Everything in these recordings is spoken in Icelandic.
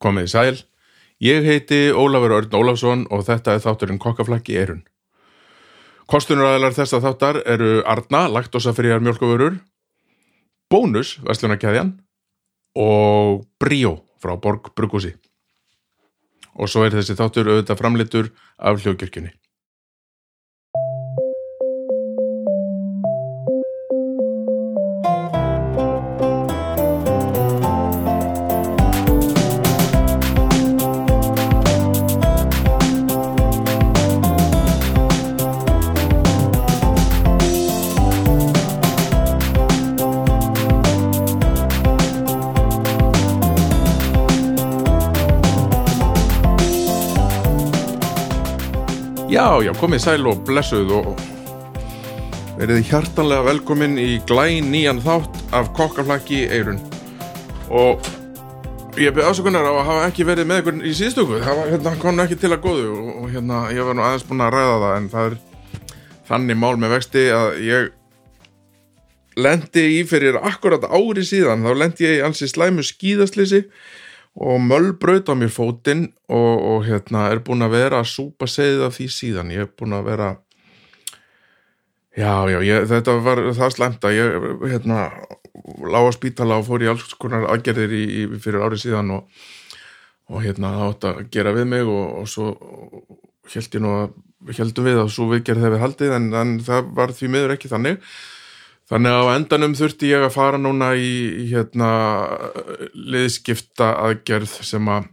Komið í sæl. Ég heiti Ólafur Örn Ólafsson og þetta er þátturinn Kokkaflakki Eirun. Kostunuræðilar þessa þáttar eru Arna, laktósafríjar mjölkuvörur, Bónus, Vestlunarkæðjan og Bríó frá Borg Bruggúsi. Og svo er þessi þáttur auðvitað framleitur af hljókirkjunni. Já, já, komið sæl og blessuð og verið hjartanlega velkomin í glæn nýjan þátt af kokkaflakki Eirun og ég beði ásökunar á að hafa ekki verið með ykkur í síðstöku, það var, hérna, kom ekki til að góðu og hérna, ég var nú aðeins búin að ræða það en það er þannig mál með vexti að ég lendi í fyrir akkurat ári síðan, þá lendi ég í ansi slæmu skíðaslýsi og möllbraut á mér fótinn og, og hérna er búin að vera að súpa segið af því síðan, ég er búin að vera já, já, ég, þetta var það slæmt að ég hérna lág á spítala og fór í alls konar aðgerðir í, í, fyrir árið síðan og, og hérna það átt að gera við mig og, og svo held ég nú að heldum við að svo viðgerð hefur haldið en, en það var því miður ekki þannig Þannig að á endanum þurfti ég að fara núna í, í hérna liðskipta aðgerð sem að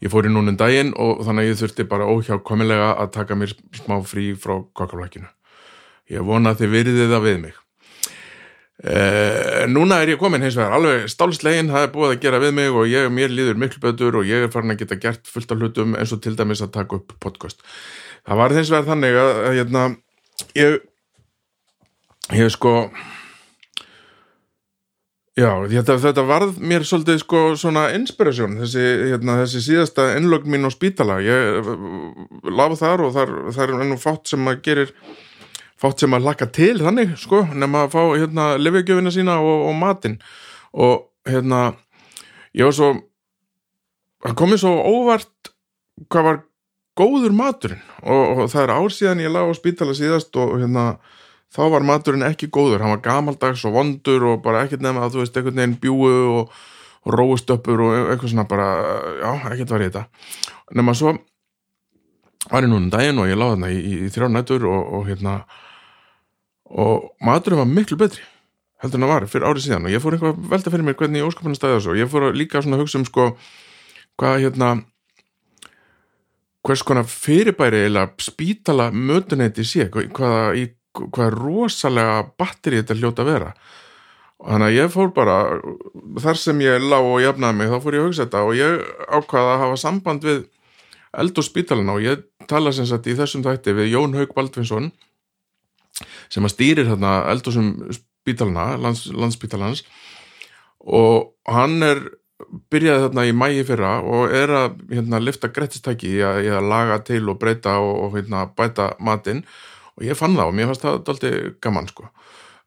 ég fór í núna um daginn og þannig að ég þurfti bara óhjákomilega að taka mér smá frí frá kokkaflækinu. Ég vona að þið veriðið það við mig. E, núna er ég komin hins vegar alveg stálslegin, það er búið að gera við mig og ég, mér líður miklu betur og ég er farin að geta gert fullt af hlutum eins og til dæmis að taka upp podcast. Það var hins vegar þannig að hérna, ég ég sko já, þetta, þetta varð mér svolítið sko svona inspirasjón þessi, hérna, þessi síðasta innlögn mín á spítala. Ég lafa þar og þar, þar er nú fátt sem að gerir fátt sem að laka til þannig sko, nema að fá hérna lifegjöfina sína og, og matinn. Og hérna ég var svo hann komið svo óvart hvað var góður maturinn. Og, og það er ár síðan ég lafa á spítala síðast og hérna þá var maturinn ekki góður, hann var gamaldags og vondur og bara ekkert nefn að þú veist einhvern veginn bjúu og, og róustöppur og eitthvað svona bara, já, ekkert var í þetta. Nema svo var ég núna um daginn og ég láði þarna í, í, í þrjá nættur og, og hérna og maturinn var miklu betri heldur en það var fyrir árið síðan. Og ég fór eitthvað velta fyrir mér hvernig ég óskapinu stæði þessu. Og ég fór líka svona að hugsa um sko hvað hérna hvers konar fyrirbæri eða spítala mötuneyti sé, hvaða í hvað rosalega batteri þetta hljóta að vera. Þannig að ég fór bara þar sem ég lá og jafnaði mig þá fór ég að hugsa þetta og ég ákvaða að hafa samband við eld og ég tala sem sagt í þessum þætti við Jón Haug Baldvinsson sem að stýrir hérna eld og spítalina lands, landsspítalans og hann er byrjaði þarna í mægi fyrra og er að hérna, lifta grettistæki að laga til og breyta og hérna, bæta matinn og ég fann það og mér fannst það alltaf gaman sko.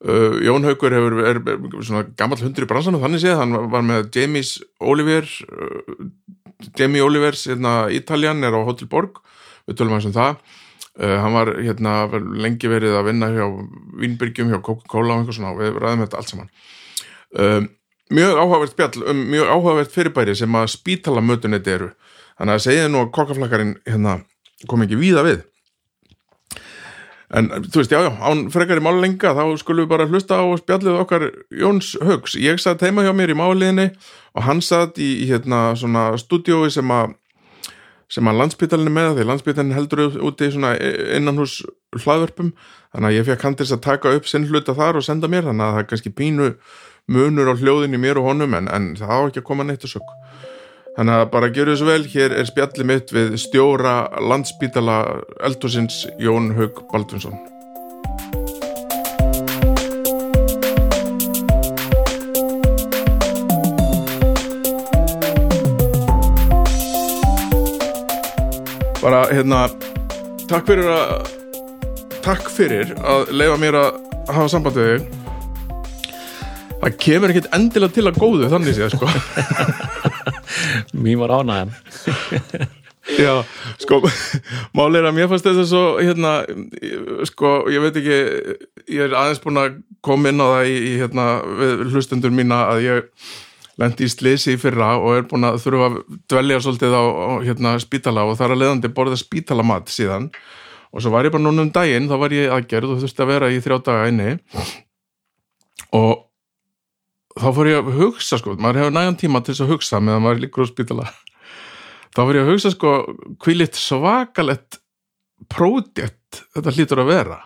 Uh, Jón Haugur hefur er, er, svona gammal hundur í bransan og þannig séð, hann var með Jamies Oliver uh, Jamie Olivers hérna, Ítaljan er á Hotel Borg. Við tölum hans um það. Uh, hann var hérna lengi verið að vinna hjá Vínbyrgjum, hjá Coca-Cola og eitthvað svona við ræðum þetta allt saman. Uh, mjög áhugavert spjall um mjög áhugavert fyrirbæri sem að spítalamötunni eru. Þannig að segja nú að kokkaflakkarinn hérna, kom ekki víða við En þú veist, já, já, án frekar í málenga þá skulum við bara hlusta á spjallið okkar Jóns Högs. Ég satt heima hjá mér í máliðinni og hann satt í, í hérna svona stúdiói sem að sem að landsbytalinni með því landsbytalinn heldur úti svona innan hús hlaðvörpum, þannig að ég fekk hann til að taka upp sinn hluta þar og senda mér þannig að það er kannski pínu munur á hljóðinni mér og honum en, en það á ekki að koma neitt að sökk. Þannig að bara gera þessu vel, hér er spjallið mitt við stjóra landsbítala eldhúsins Jón Haug Baldvinsson. Bara hérna, takk fyrir að, takk fyrir að leifa mér að hafa samband við þig. Það kemur ekkert endilega til að góðu þannig séð sko. Mín var ánægðan Já, sko mál er að mér fannst þetta svo hérna, sko, ég veit ekki ég er aðeins búin að koma inn á það í, í hérna, hlustundur mína að ég lendi í slisi í fyrra og er búin að þurfa að dvelja svolítið á, á hérna, spítala og þar að leiðandi borða spítalamat síðan. Og svo var ég bara núna um daginn, þá var ég aðgerð og þurfti að vera í þrjá daga einni og þá fór ég að hugsa sko, maður hefur nægan tíma til þess að hugsa meðan maður líkur á spítala. Þá fór ég að hugsa sko hvílitt svakalett pródjett þetta hlýtur að vera?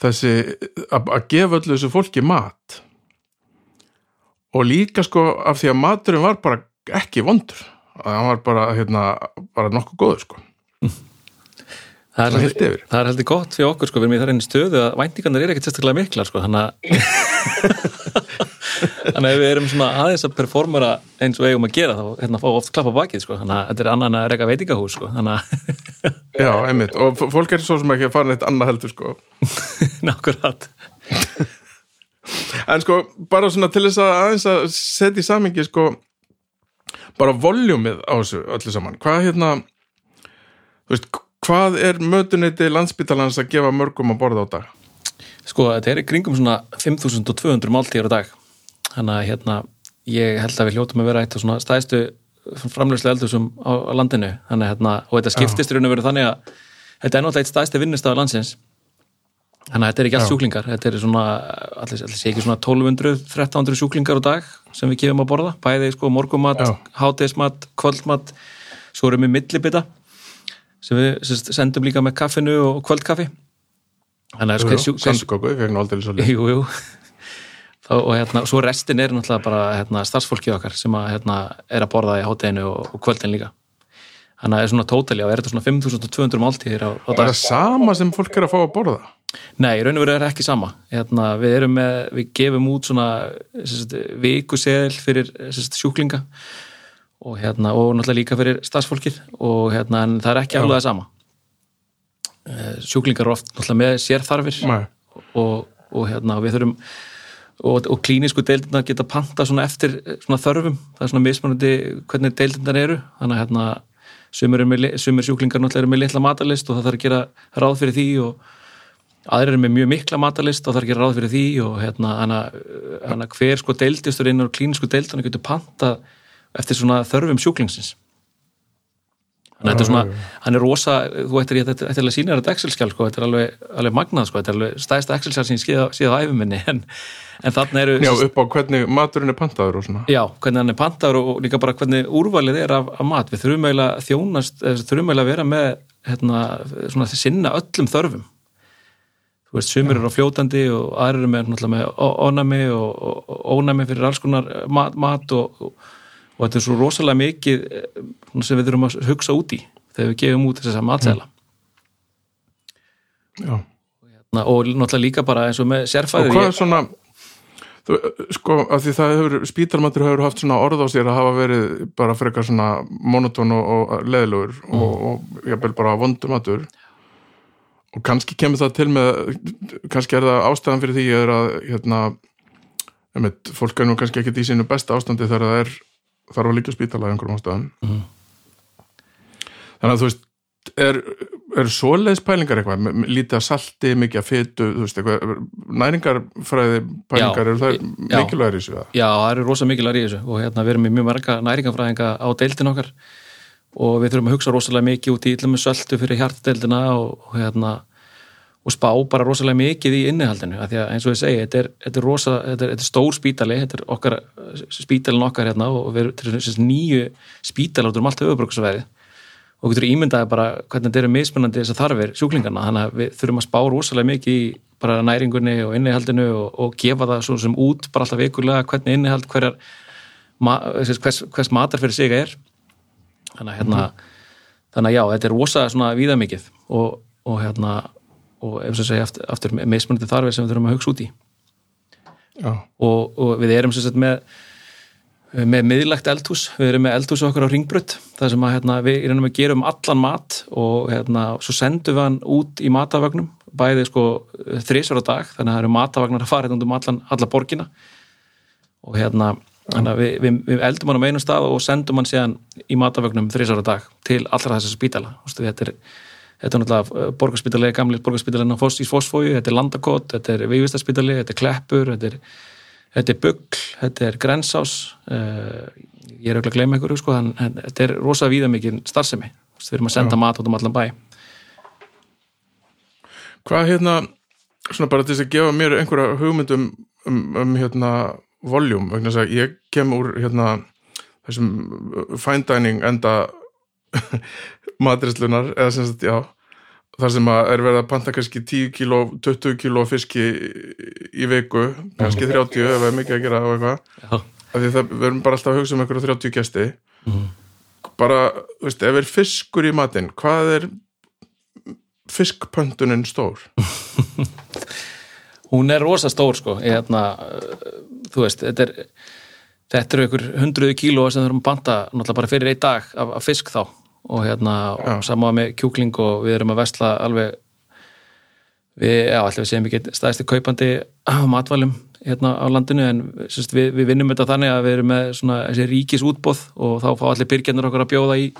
Þessi að gefa öllu þessu fólki mat. Og líka sko af því að maturinn var bara ekki vondur. Að hann var bara, hérna, bara nokkuð góður sko Það er, heldur, það er heldur gott fyrir okkur sko, við erum í þar einn stöðu að væntingarnir er ekkert sérstaklega miklar sko, þannig að ef við erum svona aðeins að performera eins og eigum að gera þá hérna fá oft klappa bakið sko, þannig að þetta er annan að reyka veitingahús sko, Já, einmitt, og fólk er svo sem ekki að fara neitt annað heldur sko. Nákvæmlega. En sko, bara svona til þess að aðeins að setja í samingi sko bara voljúmið á þessu öllu saman. Hvað hérna þú veist, hvað er mötuniti landsbítalans að gefa mörgum að borða á dag? Sko, þetta er í kringum svona 5200 máltíðar á dag. Þannig að hérna, ég held að við hljótum að vera eitt af svona stæðstu framlegslega eldusum á, á landinu. Þannig að hérna, og þetta skiptist í raun og veru þannig að þetta er náttúrulega eitt stæðstu vinnustaf landsins. Þannig að þetta er ekki allt sjúklingar. Þetta er svona, allir, sé ekki svona 1200-1300 sjúklingar á dag sem við gefum að borða, bæði sko morgumat Já. hátegismat, kvöldmat. Svo erum við millibita sem við sérst, sendum líka með kaffinu og kvöldkaffi. Þannig að sko, Sandköku, ég fegna aldrei svo jú, jú. Þá, og hérna, svo restin er náttúrulega bara hérna, starfsfólkið okkar sem að, hérna, er að borða í hátteginu og, og kvöldin líka. Þannig að það er svona tótali og er þetta svona 5200 máltíðir á, á Er það sama sem fólk er að fá að borða? Nei, raun og veru er ekki sama. Hérna, við erum með, við gefum út svona sérst, vikuseðil fyrir sérst, sjúklinga og, hérna, og náttúrulega líka fyrir starfsfólkið og hérna, en það er ekki alveg það sama. Eh, sjúklingar eru oft náttúrulega með sérþarfir og, og hérna við þurfum og, og klínisku deildina geta panta svona eftir eh, svona þörfum, það er svona mismunandi hvernig deildindar eru. Þannig að hérna sumir, eru með sumir sjúklingar náttúrulega eru með litla matalist og það þarf að gera ráð fyrir því og aðrir eru með mjög mikla matalist og það þarf að gera ráð fyrir því og hérna hana, hana hver sko deildistur inn á klínisku deildina getur panta eftir svona þörfum sjúklingsins. Þannig að þetta er svona, hann er rosa, þú ættir ég að sína þetta Excel-skjál, sko, þetta er alveg, alveg magnað, sko, þetta er alveg stæðsta Excel-skjál sem ég síða á æfuminni, en, en þarna eru, Já, upp á hvernig maturinn er pantaður og svona. Já, hvernig hann er pantaður og líka bara hvernig úrvalið er af, af mat, við þurfum eiginlega þjónast, eða þurfum eiginlega að vera með, hérna, svona sinna öllum þörfum. Þú veist, sumir eru á fljótandi og aðrir eru með, með ó- ónæmi og, ónæmi fyrir alls konar mat, mat og, og, og þetta er svo rosalega mikið eh, sem við þurfum að hugsa út í þegar við gefum út þess að matsæla. Já. Na, og náttúrulega líka bara eins og með Og sérfæðir hvað er svona þú, sko, af því það hefur spítalmatur hefur haft svona orð á sér að hafa verið bara frekar svona monotón og, og leðilegur og, og jafnvel bara vondumatur og kannski kemur það til með kannski er það ástæðan fyrir því að hérna einmitt, fólk er nú kannski ekkert í sínu besta ástandi þegar það er þarf að líka spítala í einhverjum ástæðum Mhm. þannig að þú veist er, er svoleiðis pælingar eitthvað lítið að salti, mikið að fytu þú veist, eitthvað, næringarfræði pælingar, Já, eru það mikilvægir í þessu eða? Já, það eru rosa mikilvæg í þessu og hérna við erum með mjög marga næringafræðinga á deildin okkar og við þurfum að hugsa rosalega mikið út í illum söldu fyrir hjartadeildina og, og hérna og spá bara rosalega mikið í innihaldinu af því að eins og ég segi, þetta er, þetta er, rosa, þetta er, þetta er stór spítali, þetta er okkar spítalin okkar hérna og við erum nýju spítali út um allt höfubröksverði og getur ímyndaði bara hvernig þetta eru mismunandi þess að þarfir sjúklingarna, þannig að við þurfum að spá rosalega mikið í bara næringunni og innihaldinu og, og gefa það svo sem út bara alltaf vikulega hvernig innihald hverjar ma hvers, hvers matar fyrir sig er. Þannig að hérna þannig að já, þetta er rosa svona víðamikið og, og hérna og ef svo segja aftur, aftur mismunandi þarfir sem við þurfum að hugsa út í. Og, og við erum sem sagt með með miðlægt eldhús, við erum með eldhús okkar á ringbrödd, það sem að hérna, við erum að gera um allan mat og hérna, svo sendum við hann út í matavögnum bæði sko þrísar á dag þannig að það eru matavagnar að fara hérna um allan, alla borgina. Og hérna við, við, við eldum hann á einu stað og sendum hann síðan í matavögnum þrísar á dag til allra þessar spítala. Þetta er, þetta er náttúrulega borgarspítali gamli borgarspítali í Fosfói þetta er Landakot, þetta er Vívistarspítali þetta er Kleppur, þetta er, þetta er Bugl, þetta er Grensás. Uh, ég er auðvitað að gleyma ykkur sko, en, en þetta er rosa víða mikið starfsemi. Við erum að senda Já. mat út um allan bæ. Hvað hérna svona bara til þess að gefa mér einhverja hugmyndum um, um hérna voljum, vegna að ég kem úr hérna þessum fine dining enda matrislunar, eða sem sagt, já þar sem að er verið að panta kannski 10 kíló, 20 kíló fiski í viku, kannski 30 ef það er mikið að gera á eitthvað. Af því það verðum bara alltaf að hugsa um einhverju 30 gæsti mm. bara, þú veist, ef er fiskur í matin hvað er fiskpöntunin stór? Hún er rosa stór sko, hérna þú veist, þetta er þetta eru ykkur hundruðu kílóa sem þurfum að banta náttúrulega bara fyrir einn dag af, af fisk þá og hérna, ja. saman með kjúkling og við erum að vestla alveg við, já, alltaf við séum ekki staðist í kaupandi á matvælum hérna á landinu en sérst, við, við vinnum þetta þannig að við erum með svona þessi ríkis útbóð og þá fá allir byrgjarnir okkar að bjóða í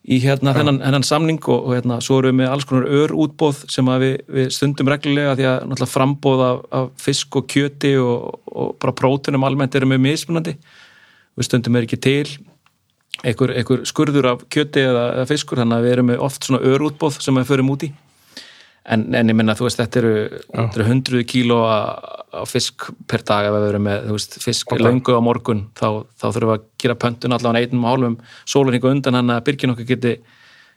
í hérna þennan, þennan samning og, og hérna svo erum við með alls konar ör útbóð sem við, við stundum reglulega því að náttúrulega frambóð af, af fisk og kjöti og, og bara prótunum almennt erum við mismunandi við stundum er ekki til einhver, einhver skurður af kjöti eða, fiskur þannig að við erum með oft svona ör útbóð sem við förum út í. En, en ég minna þú veist þetta eru, eru hundruð kíló á fisk per dag ef við verum með veist, fisk okay. löngu á morgun þá, þá þurfum við að gera pöntun allavega einum hálfum sólurningu undan hann að byrgin okkur geti,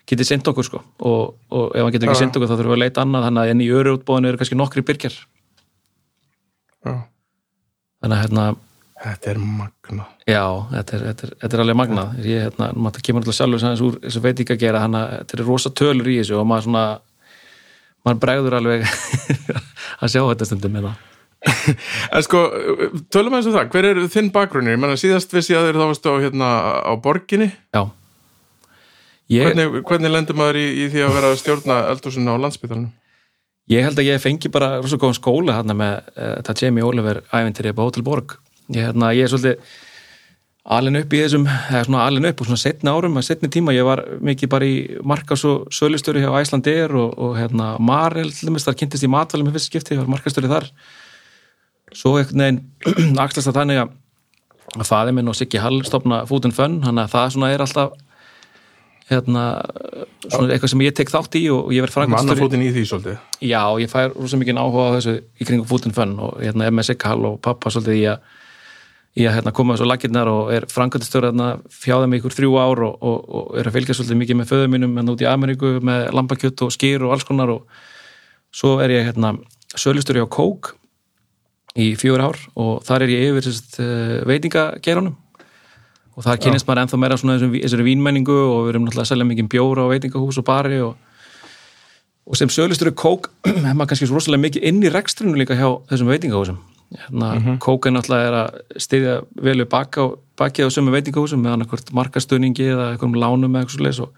geti sendt okkur sko. Og, og ef hann getur ekki sendt okkur þá þurfum við að leita annað þannig að enn í öru útbóðinu eru kannski nokkri byrgjar Já. þannig að hérna Þetta er magna Já, þetta er, þetta er, þetta er alveg magna ég, hérna, maður kemur alltaf sjálfur sem úr þessu veit ekki að gera, að þetta er rosa tölur í þessu og maður svona maður bregður alveg að sjá þetta stundum með það en sko, tölum eins og það hver er þinn bakgrunni? Ég menna síðast vissi að þeir þá varstu á, hérna, á borginni. Já. Ég... hvernig, hvernig lendur maður í, í því að vera að stjórna eldursun á landsbytarnum? Ég held að ég fengi bara rosa góðan skóla hérna með uh, það Jamie Oliver æventyri på Hotel Borg ég, hérna, ég er svolítið alin upp í þessum, eða svona alin upp og svona setna árum, að setni tíma ég var mikið bara í markas- og sölustöru hjá Æslandir og, og hérna Marel þar kynntist ég matvalum í fyrst skipti, ég var markastöru þar svo einhvern veginn axlast að þannig að faði minn og Siggi Hall stopna Food Fun, þannig að það svona er alltaf hérna svona eitthvað sem ég tek þátt í og ég verð frangastjóri. Manna fótinn í því svolítið? Já, ég fær rosa mikið áhuga á þessu í kringum Food Fun og hérna með Siggi Hall og pappa svolítið í að, í að hérna, koma þessu lakirnar og er frangastjóri hérna fjáða mig ykkur þrjú ár og, og, og er að fylgja svolítið mikið með föðum mínum en hérna út í Ameríku með lambakjött og skýr og alls konar og svo er ég hérna sölustöri á Coke í fjögur ár og þar er ég yfir uh, veitingageranum og þar kynist maður ennþá meira svona þessari vínmenningu og við erum náttúrulega að selja mikið bjóra á veitingahús og bari og, og sem sölustur er kók hefur maður kannski rosalega mikið inn í rekstrinu líka hjá þessum veitingahúsum hérna, mm -hmm. kók er náttúrulega er að stiðja velu baka og bakið á sömu veitingahúsum með annarkvört markastöningi eða einhverjum lánum eða eitthvað svolítið og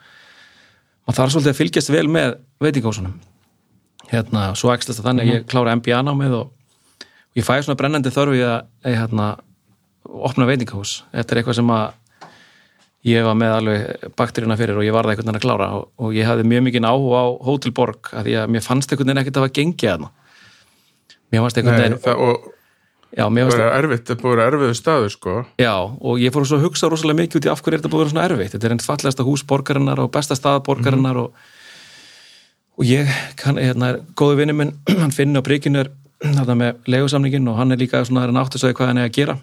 maður þarf svolítið að fylgjast vel með veitingahúsunum hérna, svo ekstast að þannig mm -hmm. ég klára MBA námið og ég fæ svona brennandi þörfi að, að hérna, opna veitingahús þetta er eitthvað sem að ég var með alveg bakteríuna fyrir og ég var það einhvern veginn að klára og, og ég hafði mjög mikið áhuga á Hotel Borg að því að mér fannst einhvern veginn ekkert að það gengið að mér fannst einhvern veginn og Já, það að erfitt, það búið að erfiðu staðu sko. Já, og ég fór að hugsa rosalega mikið út í af hverju er þetta búið að vera svona erfitt þetta er einn fallegasta hús borgarinnar og besta stað borgarinnar mm -hmm. og, og ég kann, hérna, góðu vinni minn hann finni á príkinu er þarna með legusamningin og hann er líka svona að náttu að segja hvað hann er að gera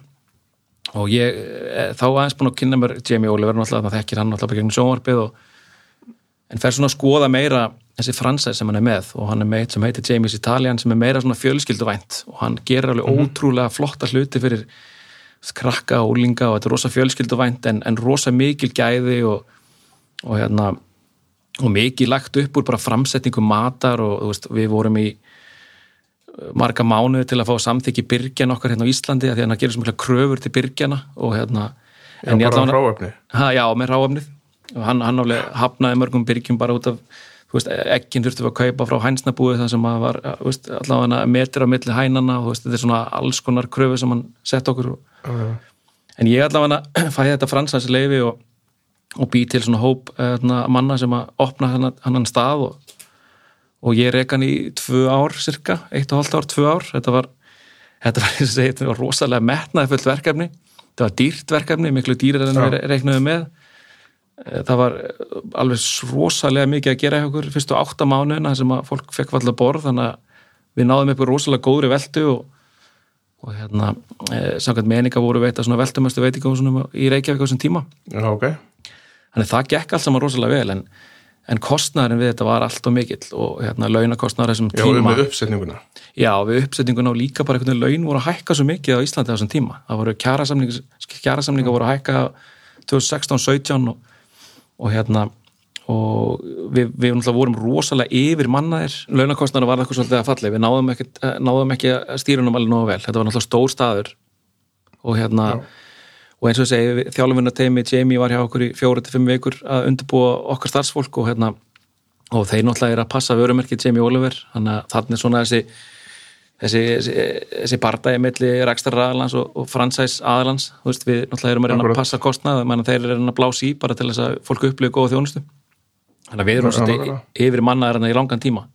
og ég eh, þá aðeins búin að kynna mér Jamie Oliver náttúrulega, það þekkir hann náttúrulega gegn sjónvarpið og, en fer svona að skoða meira þessi fransæð sem hann er með og hann er með eitt sem heitir Jamie's Italian sem er meira svona fjölskylduvænt og hann gerir alveg mm -hmm. ótrúlega flotta hluti fyrir krakka og úlinga og þetta er rosa fjölskylduvænt en, en rosa mikil gæði og, og hérna og mikið lagt upp úr bara framsetningu matar og veist, við vorum í marga mánuði til að fá samþykki byrgjan okkar hérna á Íslandi því að hann gerir svona kröfur til byrgjana og hérna Já, bara ráöfni Já, með ráöfnið og hann, hann hafnaði mörgum byrgjum bara út af veist, ekkin þurftum að kaupa frá hænsnabúi það sem að var, þú veist, allavega metir á milli hænana og veist, þetta er svona alls konar kröfu sem hann sett okkur já. en ég allavega fæði þetta fransæsleifi og, og bý til svona hóp eðna, manna sem að opna hann, hann stað og, og ég reyka hann í tvö ár cirka, eitt og halvt ár, tvö ár. Þetta var, þetta var, þetta var rosalega metnaði fullt verkefni. Þetta var dýrt verkefni, miklu dýrar en við reiknaðum með. Eh, Eh, það var eh, alveg rosalega mikið að gera hjá okkur fyrstu áttamánuðina sem að fólk fekk valla borð þannig að við náðum upp rosalega góðri veldu og, og hérna eh, samkvæmt meninga voru veita svona veldumöstu veitingum í Reykjavík á þessum tíma. Já, okay. þannig það gekk allt saman rosalega vel en, en kostnæðin við þetta var allt og mikill og hérna launakostnæðar þessum tíma Já, við uppsetninguna. Já, við uppsetninguna og líka bara einhvern veginn laun voru að hækka svo mikið á Íslandi á þessum tíma. 2016, og hérna og við, við vorum rosalega yfir mannaðir, launakostnarna var eitthvað svolítið að falli, við náðum ekki, eh, náðum ekki stýrunum alveg nógu vel, þetta var náttúrulega stór staður. Og hérna Já. og eins og ég segi, þjálfunateimi Jamie var hjá okkur í fjóru til fimm vikur að undirbúa okkar starfsfólk og hérna og þeir náttúrulega er að passa vörumerkið Jamie Oliver, þannig að þannig er svona þessi þessi, þessi, þessi partægi melli Rækstar aðalans og, og fransæs aðalans veist, við náttúrulega erum að reyna að passa kostnað þeir eru að reyna að blási í bara til þess að fólk upplöfu góða þjónustu. Þannig að við erum svona yfir mannaðarna í langan tíma.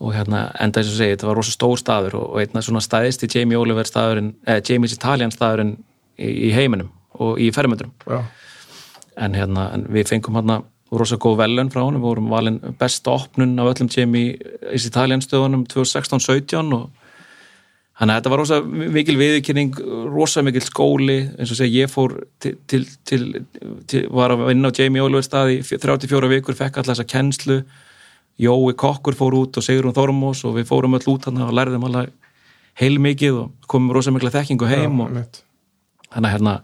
Og hérna enda þess að segja, þetta var rosa stór staður og, og einna svona staðist í Jamie Oliver staðurinn, eða Jamie's Italian staðurinn í, í heiminum og í fermundrum en hérna en við fengum hérna rosa góð velun frá honum, við vorum valin besta opnun af öllum Jamie í Italianstöðunum 2016-17 og þannig að þetta var rosa mikil viðkynning, rosa mikil skóli. Eins og segja ég fór til, til, til, til var að vinna á Jamie Oliver stað í 34 vikur, fekk alltaf þessa kennslu. Jói Kokkur fór út og Sigrun Þormós og við fórum öll út hann og lærðum alltaf heil mikið og komum rosa mikla þekkingu heim Já, og þannig að hérna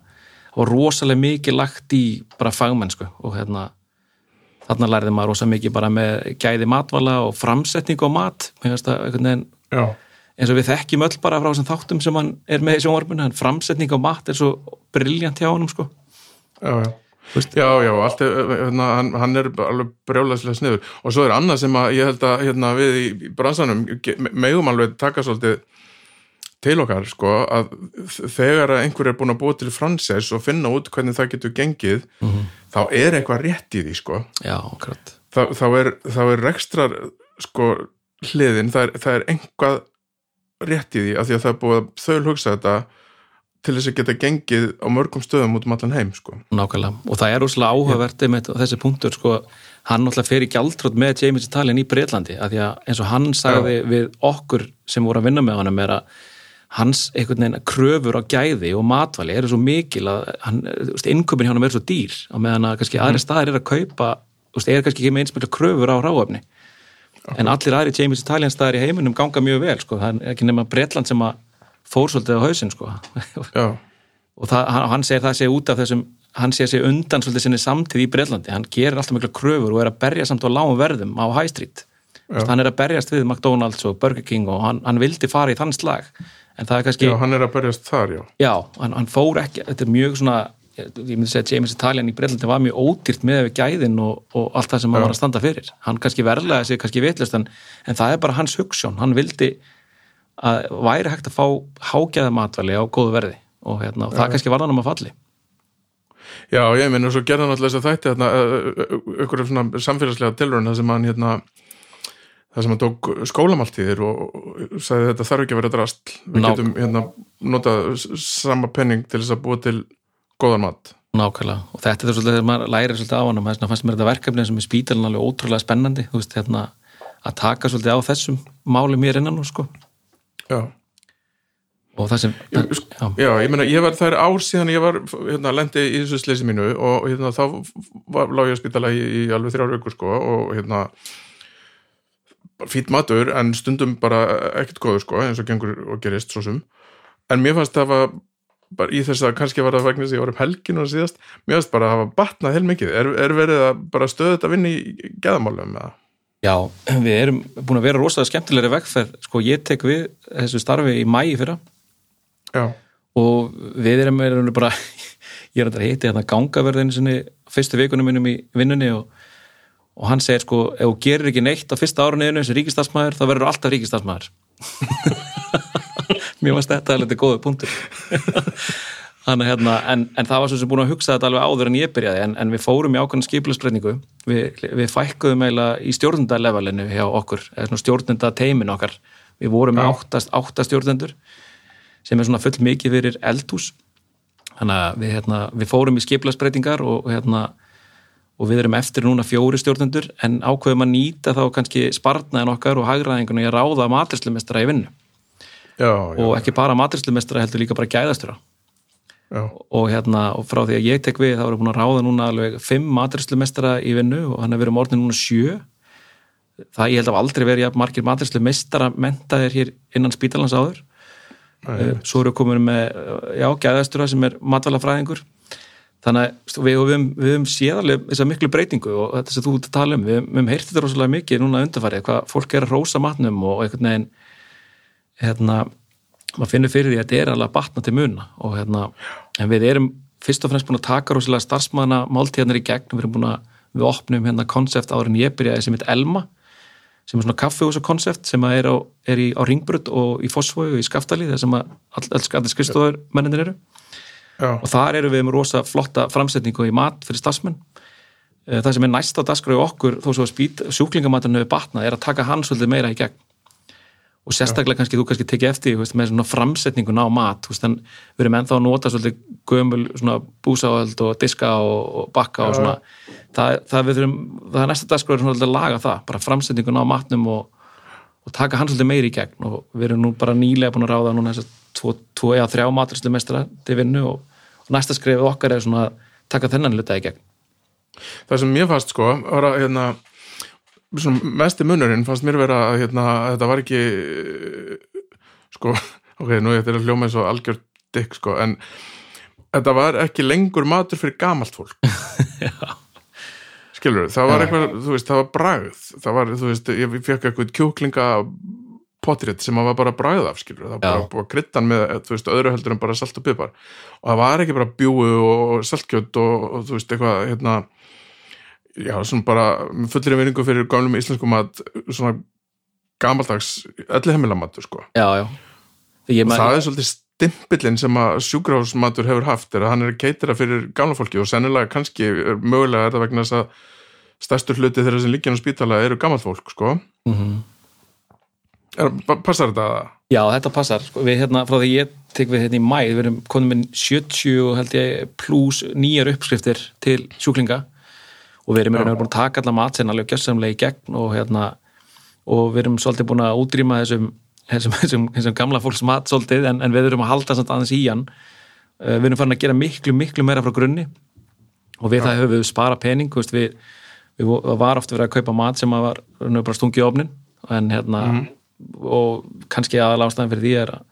var rosalega mikið lagt í bara fagmennsku og hérna þarna lærði maður ósað mikið bara með gæði matvala og framsetning á mat. Eins og við þekkjum öll bara frá þessum þáttum sem hann er með í sjónvarpunni, en framsetning á mat er svo brilljant hjá hann sko. Já, já. Já, já, allt er, hérna, hann, hann er alveg brjálæslega sniður. Og svo er annað sem að ég held að hérna, við í bransanum megum alveg taka svolítið til okkar sko að þegar einhver er búin að búa til franses og finna út hvernig það getur gengið mm -hmm. þá er eitthvað rétt í því sko Já, Þa, þá er, er rekstrar sko hliðin, það er, það er einhvað rétt í því að því að það er búið að þau hugsa þetta til þess að geta gengið á mörgum stöðum út um allan heim sko. Nákvæmlega, og það er úrslega áhugavertið með þessi punktur sko, hann náttúrulega fer í gjaldrótt með James Italian í Breitlandi, að því að eins og hann sagði Já. við okkur sem voru að vinna með honum er að hans einhvern veginn kröfur á gæði og matvæli eru svo mikil að innköpun hjá hann er svo dýr og meðan að kannski mm. aðri staðir er að kaupa er kannski ekki með einsmjöld kröfur á ráöfni okay. en allir aðri James Italian staðir í heiminum ganga mjög vel sko. það er ekki nema Breitland sem að fór svolítið á hausin sko. og það, hann segir það sé út af þessum hann sé sig undan svolítið sinni samtíð í Breitlandi hann gerir alltaf mikla kröfur og er að berja samt á lágum verðum á High Street hann er að berjast við McDonalds og Burger King og hann, hann vildi fara í þann slag en það er kannski... Já, hann er að berjast þar, já. Já, hann, hann fór ekki, þetta er mjög svona, ég myndi segja James Italian í Breitlandi var mjög ódýrt með við gæðin og, og allt það sem hann var að standa fyrir. Hann kannski verðlega sig kannski vitlust en, en það er bara hans hugssjón, hann vildi að væri hægt að fá hágæða matvæli á góðu verði og, hérna, og það kannski var hann um að falli. Já, ég minn og svo gerða hann alltaf þess að þætti hérna, aukur samfélagslega tilrönd það sem hann hérna það sem hann tók skólamáltíðir og sagði þetta þarf ekki að vera drast við Ná. getum hérna notað sama penning til þess að búa til góðan mat. Nákvæmlega, og þetta er svolítið þegar maður lærir svolítið á hann og það fannst mér þetta verkefni sem er spítalinn alveg ótrúlega spennandi, þú veist, hérna að taka svolítið á þessum máli mér innan og sko. Já. Og það sem ég, já. já, ég meina, ég var, það er ár síðan ég var hérna, lendi í þessu sleysi mínu og hérna, þá var, lág ég að spítala í, í alveg þrjár vikur sko og hérna fýtt matur en stundum bara ekkert góður sko eins og gengur og gerist svo sum en mér fannst það að bara í þess að kannski var það vegna sem ég var um helgin og síðast, mér fannst bara að hafa batnað heil mikið, er, er verið að bara stöða þetta að vinna í geðamálum eða? Já, við erum búin að vera rosalega skemmtilegri vegferð, sko ég tek við þessu starfi í mæi fyrra Já. og við erum, erum bara, ég er að hitta hérna gangaverðinu sinni fyrstu vikunum minnum í vinnunni og og hann segir sko, ef þú gerir ekki neitt á fyrsta árunniðinu sem ríkistarsmaður, þá verður alltaf ríkistarsmaður mér varst þetta alveg góðu punktur. Þannig, hérna, en, en það var svo sem búin að hugsa þetta alveg áður en ég byrjaði, en, en við fórum í ákveðin skipilagsbreyningu, við, við fækkuðum eiginlega í stjórnendalevalinu hjá okkur eða stjórnenda teimin okkar. Við vorum með áttast, áttastjórnendur sem er svona full mikið fyrir eldhús. Þannig að við, hérna, við fórum í skipilagsbreytingar og, hérna, og við erum eftir núna fjóri stjórnendur en ákveðum að nýta þá kannski spartnaðin okkar og hagraðingun og ég ráða matrislumestra í vinnu. Já, já. og ekki bara matrislumestra heldur líka bara gæðastura og hérna og frá því að ég tek við þá erum við búin að ráða núna alveg fimm maturislumestara í vinnu og hann er verið um orðin núna sjö. Það ég held að aldrei verið ja, margir maturislumestara mentaðir hér innan spítalans áður. Nei. svo eru við komin með já, gæðastura sem er matvalafræðingur þannig að við, höfum séðarlega þessa miklu breytingu og þetta sem þú tala um, við höfum heyrtið þetta rosalega mikið núna undarfarið, hvað fólk er að rósa matnum og einhvern veginn hérna maður finnur fyrir því að þetta er alveg að batna til muna og hérna, en við erum fyrst og fremst búin að taka rosalega starfsmanna máltíðanir í gegn, við erum búin að við opnum hérna konsept árin ég byrjaði sem heit Elma, sem er svona kaffehúsa konsept sem er, á, er í, á Ringbrut og í Fossvói og í Skaftali þar sem að alls all, skristofur menninir eru Já. og þar eru við með rosa flotta framsetningu í mat fyrir starfsmenn. Það sem er næsta dagskrau okkur þó svo að sjúklingamaturnu er batnað er að taka hans svolítið meira í gegn. Og sérstaklega kannski þú kannski tekið eftir veist, með svona framsetningun á mat veist, en við erum ennþá að nota svolítið gömul búsáhald og diska og, og bakka og svona. Það, það, þurfum, það er næsta svolítið að laga það, bara framsetningun á matnum og, og taka hans svolítið meiri í gegn. Og við erum nú bara nýlega búin að ráða núna þess að tvo, eða þrjá matrislu mestra til vinnu og, og næsta skrifið okkar er svona að taka þennan luta í gegn. Það sem mér fannst sko var að hérna mest í munurinn fannst mér vera að hérna, þetta var ekki sko, ok, nú þetta er að hljóma eins og algjör dykk sko, en þetta var ekki lengur matur fyrir gamalt fólk. Skilur, það var eitthvað þú veist, það var bragð. Það var, þú veist, ég fekk eitthvað kjúklinga potritt sem að var bara bragð af skilur, það var bara kryttan með veist, öðru heldur en bara salt og pipar. Og það var ekki bara bjúu og saltkjöld og, og þú veist, eitthvað, hérna já, svona bara fullir vinningu fyrir gamlum íslensku mat svona gamaldags öllu heimilamatu, sko. Já, já. Og það er svolítið stimpillin sem að sjúkrahúsmatur hefur haft er að hann er að keitira fyrir gamla fólki og sennilega kannski, mögulega er það vegna þess að stærstur hluti þeirra sem líkjan á spítala eru gammal fólk, sko. Mm -hmm. Er, Passar þetta? Já, þetta passar, sko, við hérna, frá því ég tek við hérna í mæ, við erum konum með 70 held ég pluss nýjar uppskriftir til sjúklinga og við erum búin að taka alla mat sem alveg gjössamlega í gegn og hérna og við erum svolítið búin að útrýma þessum þessum, þessum, þessum gamla fólks mat svolítið en, en við erum að halda samt aðeins í hann uh, við erum farin að gera miklu, miklu meira frá grunni og við Já. það höfum við spara pening veist, við, við var ofta verið að kaupa mat sem var bara stungið ofnin en hérna mm -hmm. Og kannski aðal ástæðan fyrir því er að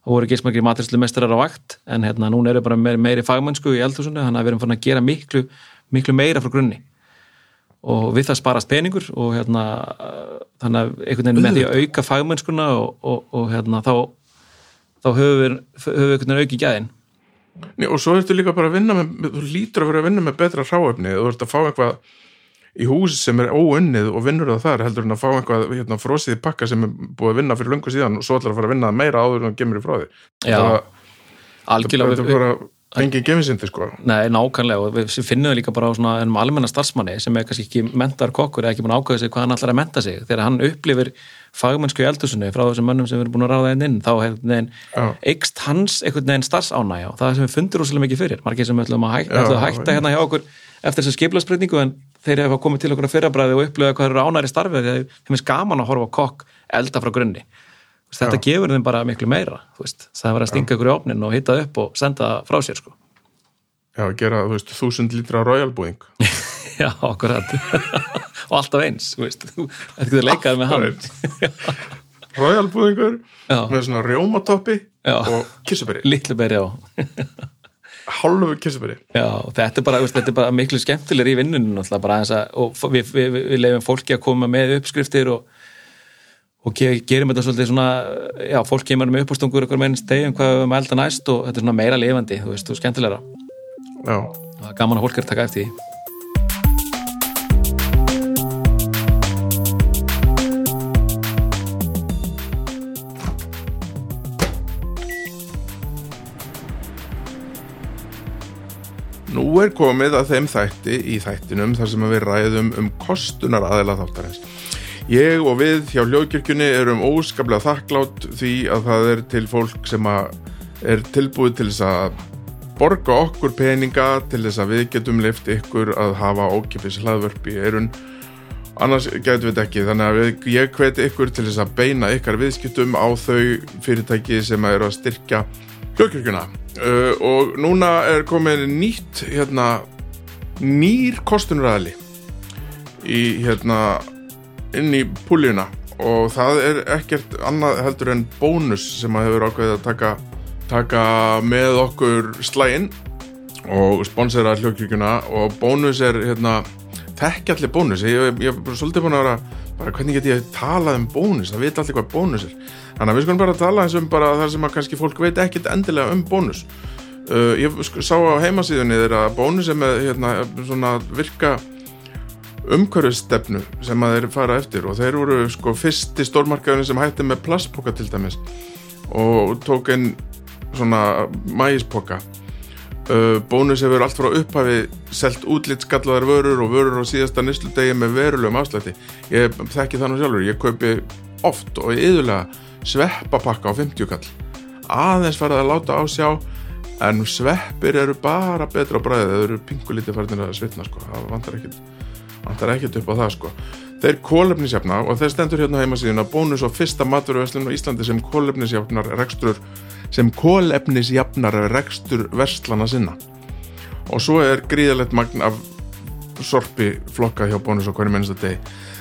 það voru ekki smakri maturslu mestrar á vakt en hérna núna eru bara meiri, meiri fagmennsku í eldhúsinu þannig að við erum farin að gera miklu, miklu meira frá grunni. Og við það sparast peningur og hérna þannig að einhvern veginn með því að auka fagmennskuna og, og, og hérna þá þá höfum við, höfum við einhvern veginn auki gæðin. Nei, og svo ertu líka bara að vinna með þú lítur að vera að vinna með betra ráöfni þú ert að fá eitthvað í hús sem er óunnið og vinnur það þar heldur en að fá eitthvað hérna, frósið í pakka sem er búið að vinna fyrir lungu síðan og svo ætlar að fara að vinna meira áður en gemur í Já, algjörlega við, við, Engin gefinsindi sko. Nei, nákvæmlega og við finnum líka bara á svona ennum almenna starfsmanni sem er kannski ekki mentar kokkur eða ekki búin að ákvæða sig hvað hann ætlar að menta sig. Þegar hann upplifir fagmennsku í eldursunni frá þessum mönnum sem við erum búin að ráða einn inn þá eikst hans einhvern veginn starfsánæg og það sem við fundur óslega mikið fyrir. Margir sem ætlum að hætta, ætlum að hætta hérna hjá okkur eftir þessu skiplaspretningu en þeir hafa komið til okkur að fyrrabræði og upplifa hvað eru ánæri starfi þeim er skaman að horfa kokk elda frá grunni. Þetta Já. gefur þeim bara miklu meira það var að stinga ykkur í opnin og hitta upp og senda frá sér sko. Já, gera þú veist þúsund lítra royalbúðing Já, okkur og alltaf eins þú veist, getur leikað með hann. Royalbúðingur með svona rjómatoppi og kissuberi Littluberi, já Hálfu kissuberi Já, þetta er bara, þetta er bara miklu skemmtilegur í vinnunum og við, við, við lefum fólki að koma með uppskriftir og og gerum þetta svolítið svona já, fólk kemur með uppástungur okkur með einn steg um hvað við að elda næst og þetta er svona meira lifandi þú veist, og skemmtilegra. Já. og það er gaman að fólk er að taka eftir því er komið að þeim þætti í þættinum þar sem við ræðum um kostunar aðela þáttarins. Ég og við hjá Ljókirkjunni erum óskaplega þakklátt því að það er til fólk sem er tilbúið til þess að borga okkur peninga til þess að við getum lift ykkur að hafa ókipis hlaðvörp í eirun annars getum við þetta ekki. Þannig að ég hveti ykkur til þess að beina ykkar viðskiptum á þau fyrirtæki sem eru að styrkja hljókirkjuna uh, og núna er komin nýtt hérna nýr kostunræðli í hérna inn í púljuna. Og það er ekkert annað heldur en bónus sem að hefur ákveðið að taka, taka með okkur slægin og sponsera hljókirkjuna og bónus er hérna þekkjallir bónus. Ég hef svolítið búin að vera bara hvernig get ég talað um bónus? Það veit allir hvað bónus er. Þannig að við skulum bara tala eins um bara það sem að kannski fólk veit ekkit endilega um bónus. Uh, ég sá á heimasíðunni þeirra að bónus er með hérna, svona virka umhverfistefnu sem að þeir fara eftir og þeir voru sko fyrsti stórmarkaðurinn sem hætti með plastpoka til dæmis og tók einn svona mægispoka bónus hefur allt frá upphafi selt útlitskallaðar vörur og vörur á síðasta nýstludegi með verulegum afslætti. Ég þekki það nú sjálfur, ég kaupi oft og yðurlega sveppapakka á 50 kall aðeins farið að láta á sjá en sveppir eru bara betra á bræðið, þeir eru pingulítið farinir að svitna sko, það vantar ekkit vantar ekkert upp á það sko þeir kólefnisjafna og þeir stendur hérna heima síðan að bónus og fyrsta maturverslun á Íslandi sem kólefnisjafnar rekstur sem kólefnisjafnar rekstur verslana sinna. Og svo er gríðalegt magn af sorpi flokka hjá bónus á hverju mennsta deg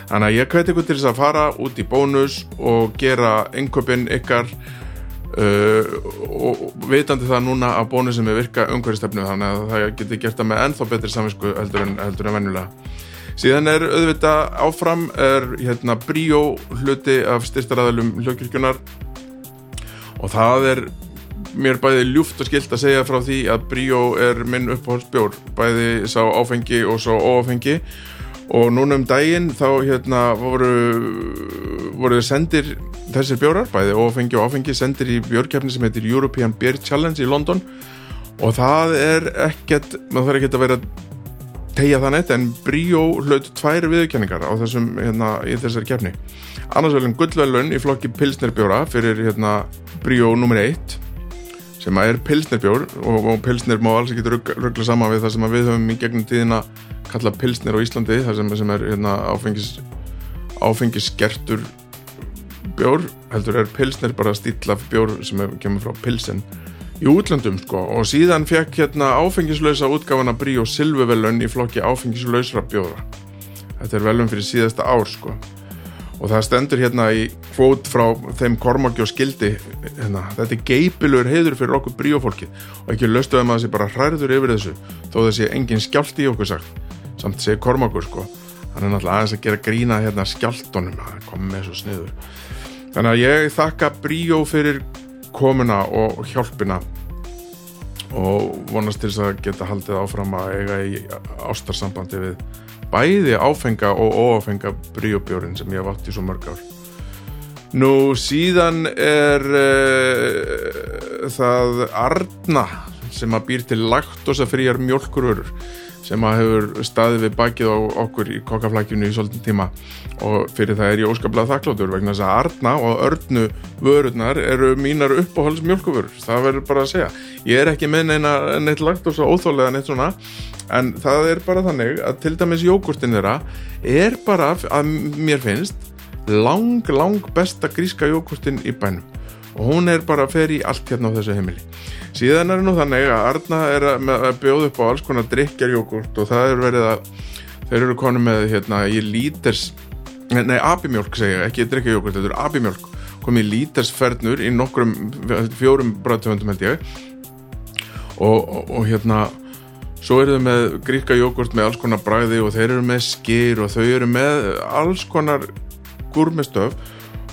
þannig að ég hveti ykkur til þess að fara út í bónus og gera einköpinn ykkar uh, og vitandi það núna að bónus sem er virka umhverjastefnu þannig að það getur gert það með ennþá betri samvinsku heldur en, heldur en venjulega síðan er auðvitað áfram er hérna bríó hluti af styrstaræðalum hljókirkjunar og það er mér bæði ljúft og skilt að segja frá því að bríó er minn uppáhaldsbjór bæði sá áfengi og sá óáfengi. Og núna um daginn þá hérna voru voru sendir þessir bjórar bæði óáfengi og áfengi sendir í bjórkjafni sem heitir European Beer Challenge í London. Og það er ekkert maður þarf ekkert að vera tegja það neitt en Bríó hlaut tvær viðkenningar á þessum, hérna, í þessari kefni annars veljum gullvelun í flokki pilsnerbjóra fyrir hérna Bríó nr. 1 sem er pilsnerbjór og, og pilsner má alls ekki ruggla saman við það sem við höfum í gegnum tíðina kalla pilsner á Íslandi það sem, sem er hérna, áfengis áfengisgertur bjór heldur er pilsner bara stílaf bjór sem kemur frá pilsen í útlöndum sko. Og síðan fekk hérna áfengislausa útgáfana Brí og Silvuvelun í flokki áfengislausra bjóra. Þetta er velum fyrir síðasta ár sko. Og það stendur hérna í kvót frá þeim Kormáki og Skildi hérna, þetta er geipilur heiður fyrir okkur bríofólki og ekki löstuðum að þessi bara hræður yfir þessu þó þessi engin skjált í okkur sagt. Samt segir Kormákur sko. Hann er náttúrulega aðeins að gera grína hérna skjáltonum að koma með svo sniður. Þannig að ég þakka bríó fyrir komuna og hjálpina. Og vonast til þess að geta haldið áfram að eiga í ástarsambandi við bæði áfenga og óáfenga bríobjórin sem ég haf átt í svo mörg ár. Nú síðan er uh, það Arna sem að býr til laktosafríjar mjölkururur sem að hefur staðið við bakið á okkur í kokkaflækjunu í svolítið tíma. Og fyrir það er ég óskaplega þakkláttur vegna þess að Arna og Örnu vörurnar eru mínar uppáhalds mjölkuvörur það verður bara að segja. Ég er ekki með neina neitt lagt og svo óþálega neitt svona en það er bara þannig að til dæmis jógurtin þeirra er bara að mér finnst lang lang besta gríska jógurtin í bænum og hún er bara að fer í allt hérna á þessu heimili. Síðan er nú þannig að Arna er að bjóða upp á alls konar drikjarjógurt og það er verið að þeir eru konu með hérna í líters nei abimjölk segja, ekki drikjarjógurt þetta er abimjölk, komið í lítersfernur í nokkrum fjórum bræðtöfundum held ég. Og, og, og hérna svo eru þau með gríka jógurt með alls konar bræði og þeir eru með skýr og þau eru með alls konar gúrmestöf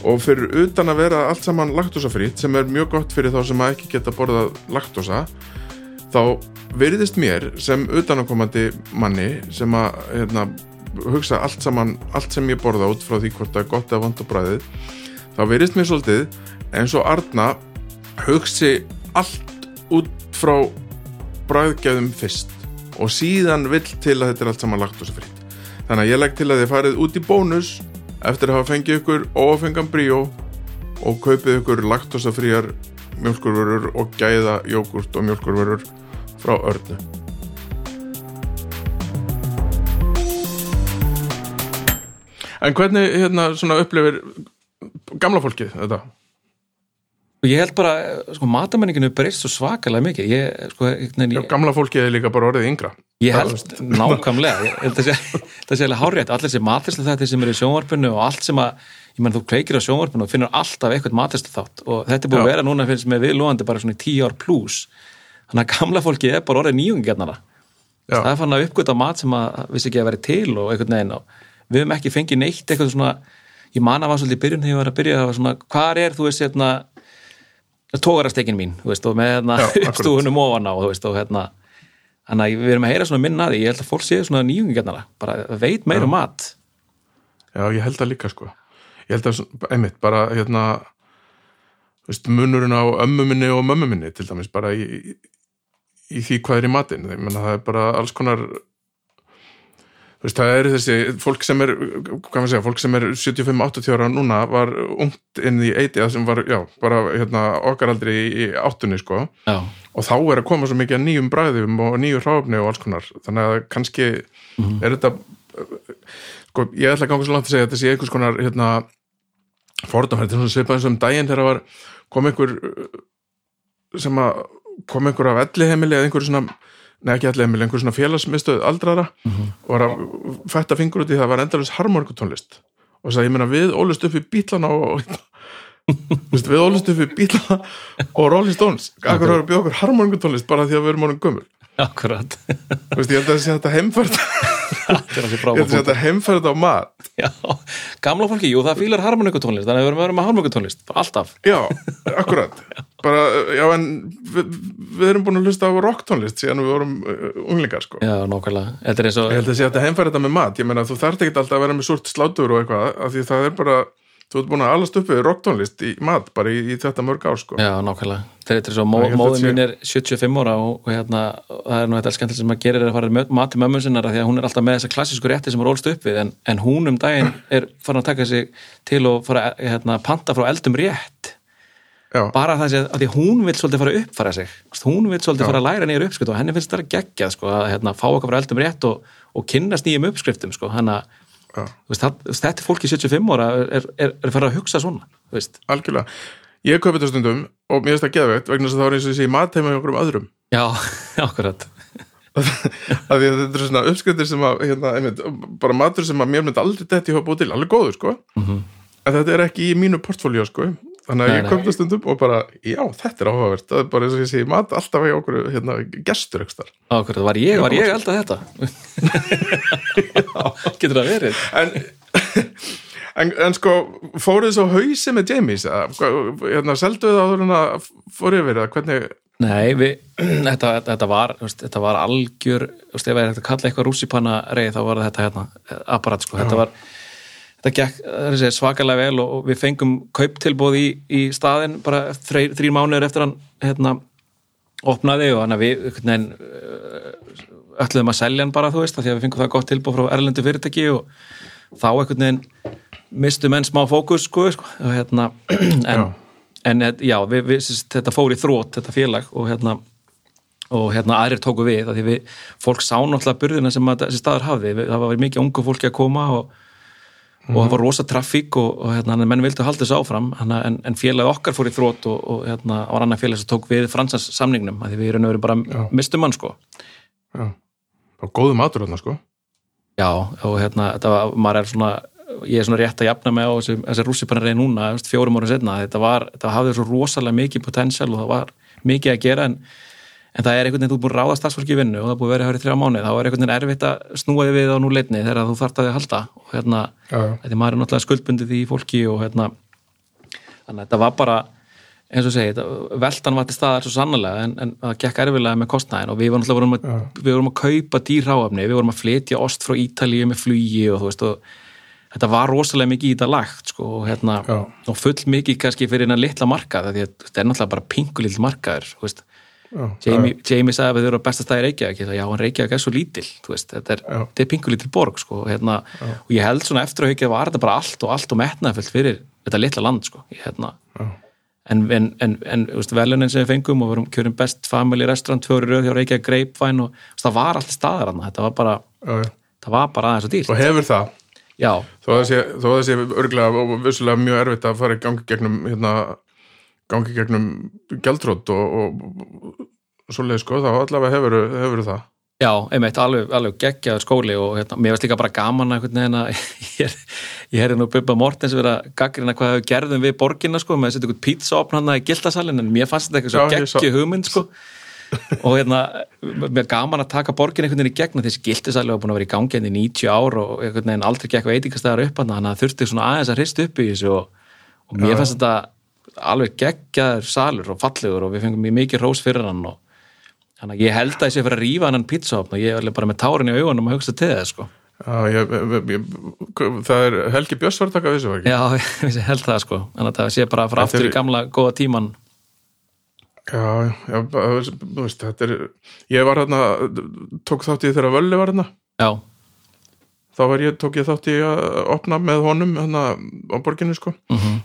og fyrir utan að vera allt saman laktósafrít sem er mjög gott fyrir þá sem að ekki geta borðað laktósa þá veriðist mér sem utanakomandi manni sem að hérna, hugsa allt saman allt sem ég borða út frá því hvort það er gott eða vant á bræðið þá veriðist mér svolítið eins og Arna hugsi allt út frá bræðgæðum fyrst og síðan vill til að þetta er allt saman laktósafrýtt þannig að ég legg til að þið farið út í bónus eftir að hafa fengið ykkur óafengan bríó og kaupið ykkur laktósafrýjar mjölkurvörur og gæða jógurt og mjölkurvörur frá örnu En hvernig hérna upplifir gamla fólkið þetta? Og ég held bara, sko, matamenninginu breyst svo svakalega mikið. Ég, sko, Já, veginn, gamla fólkið er líka bara orðið yngra. Ég held nákvæmlega, ég held það sé alveg hárétt allir þessi matrislu þetta sem er í sjónvarpinu og allt sem að, ég menn þú kveikir á sjónvarpinu og finnur alltaf eitthvað matrislu þátt. Og þetta er búið Já. að vera núna finnst með viðlóðandi bara svona í tíu ár pluss þannig að gamla fólkið er bara orðið nýjungjarnara. Já. það er fann að uppgöta mat sem að vissi ekki að vera til og veginn og við höfum að að tógarastekin mín, þú veist, og með hérna Já, uppstúðunum ofan á, þú veist, og hérna þannig að við erum að heyra svona minna að því ég held að fólk séu svona nýjungjarnara, bara veit meira um mat. Já, ég held það líka sko. Ég held að, einmitt, bara hérna þú veist, munurinn á ömmu minni og mömmu minni til dæmis bara í, í, í því hvað er í matinn. Ég menna það er bara alls konar veist, það er þessi fólk sem er, hvað maður segja, fólk sem er 75-80 ára núna var ungt inn í eitið sem var, já, bara hérna okkar aldrei í, áttunni sko. Já, og þá er að koma svo mikið að nýjum bræðum og nýju hráfni og alls konar. Þannig að kannski er þetta sko, ég ætla að ganga svo langt að segja að þetta sé einhvers konar hérna, fordamæri, þetta er svona svipað eins og um daginn þegar var kom einhver sem að kom einhver af elliheimili eða einhver svona neða ekki elliheimili, einhver svona félagsmiðstöð aldrara og var að fætta fingur út í það var endalins harmorkutónlist. Og sagði, ég meina við ólust upp í bílana og við ólust upp í bílana og Rolling Stones, akkur var að bjóða okkur harmorkutónlist bara því að við erum honum gömul. Akkurat. Þú veist, ég held að þetta heimfært ég held að þetta heimfært á mat. Já, gamla fólki, jú, það fílar harmoníkutónlist þannig að við erum að vera með harmoníkutónlist, alltaf. Já, akkurat bara, já, en við, við erum búin að hlusta á rocktónlist síðan við vorum uh, unglingar, sko. Já, nákvæmlega, þetta er eins og Ég held að sé þetta heimfært þetta með mat. Ég meina, þú þarft ekki alltaf að vera með súrt slátur og eitthvað, af því það er bara þú ert búin að alast upp við rocktónlist í mat bara í, í þetta mörg ár, sko. Já, nákvæmlega. Þetta er held að móðin sé- mín er 75 ára og, og hérna, og það er nú þetta skemmtilegt sem maður gerir er að fara að mati mömmu sinnar því að hún er alltaf með þessa klassísku rétti sem er ólst upp við en, en hún um daginn er farin að taka sig til og fara að hérna, panta frá eldum rétt Já, bara það sé að því að hún vil svolítið fara að uppfara sig. Hún vil svolítið Já. fara að læra nýjur uppskrift og henni finnst það að geggjað sko, að hérna, fá okkar frá eldum rétt og, og kynnast nýjum uppskriftum sko, að þú veist, það, þetta fólki 75 ára er, er, er, fara að hugsa svona veist. algjörlega. Ég kaupi þetta stundum og mér finnst það geðveitt vegna þess að það var eins og þessi mat heima í okkur um öðrum. Já, akkurat. Af því að þetta er svona uppskriftir sem að hérna, einmitt, bara matur sem að mér myndi aldrei detti hópa út til, alveg góður sko. En þetta er ekki í mínu portfóljó sko þannig að ég kom það stundum og bara, já, þetta er áhugavert. Það er bara eins og ég segi, mat alltaf í okkur hérna, gestur Akkurat, var ég, var ég alltaf þetta? Getur það verið? en, en, en sko fóruð þess á hausi með Jamies hérna, selduð það áður en að fóruð það, hvernig? Nei, við, þetta, þetta var þetta var algjör, ef ég er hægt að kalla eitthvað rússipanna reið, þá var þetta hérna apparat, sko, þetta var gekk það er að segja, svakalega vel og, og við fengum kauptilbóð í, í staðinn bara þrýr mánuður eftir hann hérna, opnaði og hann að við veginn uh, ætluðum að selja hann bara, þú veist, því að við fengum það gott tilbóð frá erlendu fyrirtæki og þá einhvern veginn mistu menn smá fókus, sko, sko hérna, en en eh, já, við, við, þetta fór í þrótt þetta félag og hérna og hérna aðrir tóku við, því við fólk sá náttúrulega burðina sem að þessi staðar hafði það var mikið ungu fólki að koma og, og það var rosa traffík og, og hérna, menn vildu halda þessu áfram. Hana, en, en félag okkar fór í þrótt og, og hérna var annar félag sem tók við fransans samningnum, að því við erum bara mistum hann sko. Já, og góðu matur þarna sko. Já, og hérna, þetta var, maður er svona ég er svona rétt að jafna mig á þessi, þessi rússipanarið núna, fjórum ára setna þetta var, þetta hafði svo rosalega mikið potential og það var mikið að gera en, en það er einhvern veginn, þú er búin að ráða starfsfólki í vinnu og það er búin að vera hér í þrjá mánuð, þá er einhvern veginn erfitt að snúa þig við á nú leitni þegar þú þarft að þið halda. Og hérna, þetta maður er náttúrulega skuldbundið í fólki og hérna þannig að þetta var bara eins og segi, þetta, veltan var til staðar svo sannlega en, en það gekk erfilega með kostnæðin og við vorum, náttúrulega vorum, að, við vorum að kaupa dýrháafni, við vorum að flytja ost frá Ítalíu með flugi og þú veist og þetta var rosalega mikið í þetta lagt sko, og, hérna, og full mikið kannski fyrir innan litla markað þetta er náttúrulega bara pingulill markaður þú veist. Jamie, Jamie sagði að við erum á besta staði Reykjavík. Ég sagði, já, hann Reykjavík er svo lítil þú veist, þetta er, er pingulítil borg sko, hérna, og ég held svona eftir að haukja var þetta bara allt og allt og metnaðfullt fyrir þetta litla land, sko, hérna. En, en, en, en velunin sem við fengum og við erum kjörum best family restaurant fjóri röð hjá Reykjavík Grapevine og það var allt staðar hann, þetta var bara, bara aðeins og dýrt. Og hefur það? Já, þó að það sé, að örgulega og vissulega mjög erfitt að fara í gangi gegnum hérna, gangi gegnum gjaldrótt og, og, og svoleið sko, þá allavega hefur, hefur það. Já, einmitt, alveg, alveg geggjaður skóli og hérna, mér varst líka bara gaman að að ég, herði nú Bubba Mortens vera gaggrina hvað við gerðum við borginna sko, með að setja einhvern pizzaopn hann í gildasalinn en mér fannst þetta eitthvað svo geggju hugmynd sko. Og hérna, mér gaman að taka borgin einhvern veginn í gegn og þessi gildasali var búin að vera í gangi enn í 90 ár og einhvern veginn aldrei gekk veitingastæðar upp hann þannig að það þurfti svona aðeins að hrist upp í þessu og, og mér fannst þetta alveg geggjaður salur og fallegur og við fengum mikið rós fyrir hann og Þannig að ég held að ég sé fyrir að rífa hann pizzaopn og ég er alveg bara með tárin í augunum að hugsa til það sko. Já, ég, ég, það er Helgi Björns var að taka þessu var ekki? Já, ég held það sko. Að það sé bara Þetta aftur í gamla góða tíman. Já, já, þú veist, þetta er ég var hérna, tók þátt í þegar Völli var hérna, Já, þá var ég, tók ég þátt í að opna með honum hérna á borginni sko mm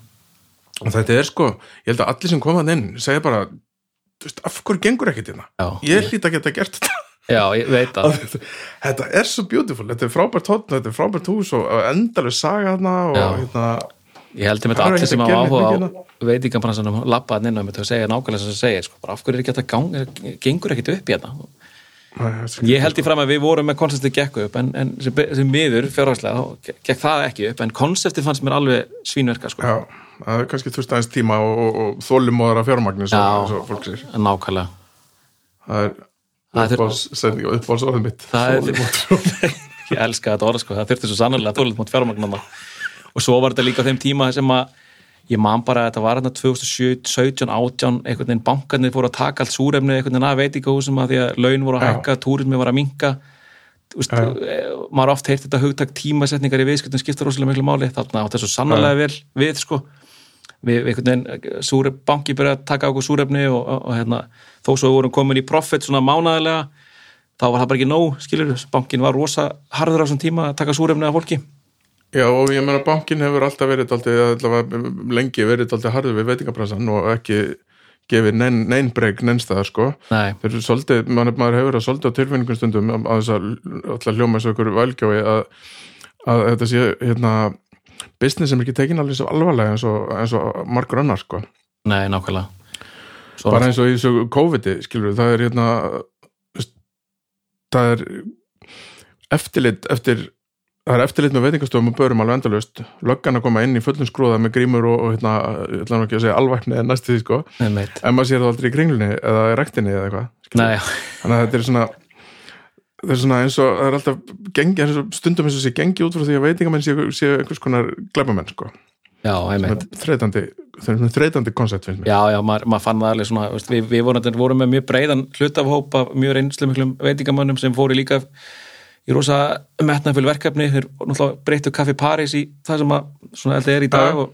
og þetta er sko, ég held að allir sem koma inn segja bara, þú veist, af hverju gengur ekkert hérna? já, Ég hlýt að geta gert þetta já, ég veit það. þetta er svo beautiful, þetta er frábært hótt þetta er frábært hús og endalega saga hérna og Já. hérna Ég held Það þetta allir ekkert sem að hafa gera áhuga á neitt veitingabransanum lappaðan inn á mitt og segja nákvæmlega sem það segir sko. bara af hverju er ekki þetta gengur ekkit upp hérna. Ég held í fram að við vorum með konseptið gekk upp en, en sem, miður fjárhagslega gekk það ekki upp en konseptið fannst mér alveg svínverka sko. Já, það er kannski þurft aðeins tíma og, og, og þólumóðara fjármagni svo, Já. svo fólk sér Nákvæmlega. það er uppáhaldsorðið mitt. Þolinmóður. ég elska þetta orð sko, það þurfti svo sannarlega tólið mot fjármagnana og svo var þetta líka á þeim tíma sem að ég man bara að þetta var hérna 2017, 17, 18 einhvern veginn bankarnir fóru að taka allt súrefni einhvern veginn að veitingahúsum að því að laun voru að hækka, túrismi var að minka Úst, maður oft heyrt þetta hugtak tímasetningar í viðskiptum skipta rosalega miklu máli. Þarna átt þessu sannarlega vel við sko við, einhvern veginn súref, banki byrja að taka okkur súrefni og, og, og hérna, þó svo við vorum komin í profit svona mánaðarlega þá var það bara ekki nóg, skilur bankin var rosa harður á þessum tíma að taka súrefni af fólki. Já, og ég meina bankin hefur alltaf verið daldið, allavega lengi verið daldið harður við veitingabransan og ekki gefið neinn nein breyk neinstæðar sko. Nei, þeir eru svolítið, maður, maður hefur að svolítið á tilfinningum stundum að þess að alltaf hljóma svo ykkur velgjói að, að þetta sé hérna business sem er ekki tekin alveg svo alvarlega eins og, eins og margur annar sko. Nei, nákvæmlega. Svo, bara eins og í þessu COVID-i skilur það er hérna það er eftirlit eftir það er eftirlit með veitingastofum og börum alveg endalaust. Löggan að koma inn í fullum skrúða með grímur og, og hérna, ég ætla nú ekki að segja alvækni en næstu því sko, nei, en maður sér það aldrei í kringlunni eða í rektinni eða eitthvað nei, þannig að þetta er svona það er svona eins og það er alltaf gengi, eins og stundum eins og sé gengi út frá því að veitingamenn séu sé einhvers konar glæpamenn sko, já, er er svona þreytandi koncept finnst mér. Já, já, maður, maður fann það alveg svona veist, við, við vorum, vorum með mjög breiðan hlutafhóp af mjög reynslu miklum veitingamönnum sem fóru líka í rosa metnafull verkefni. Þeir náttúrulega breyttu kaffi París í það sem að svona held er í dag og,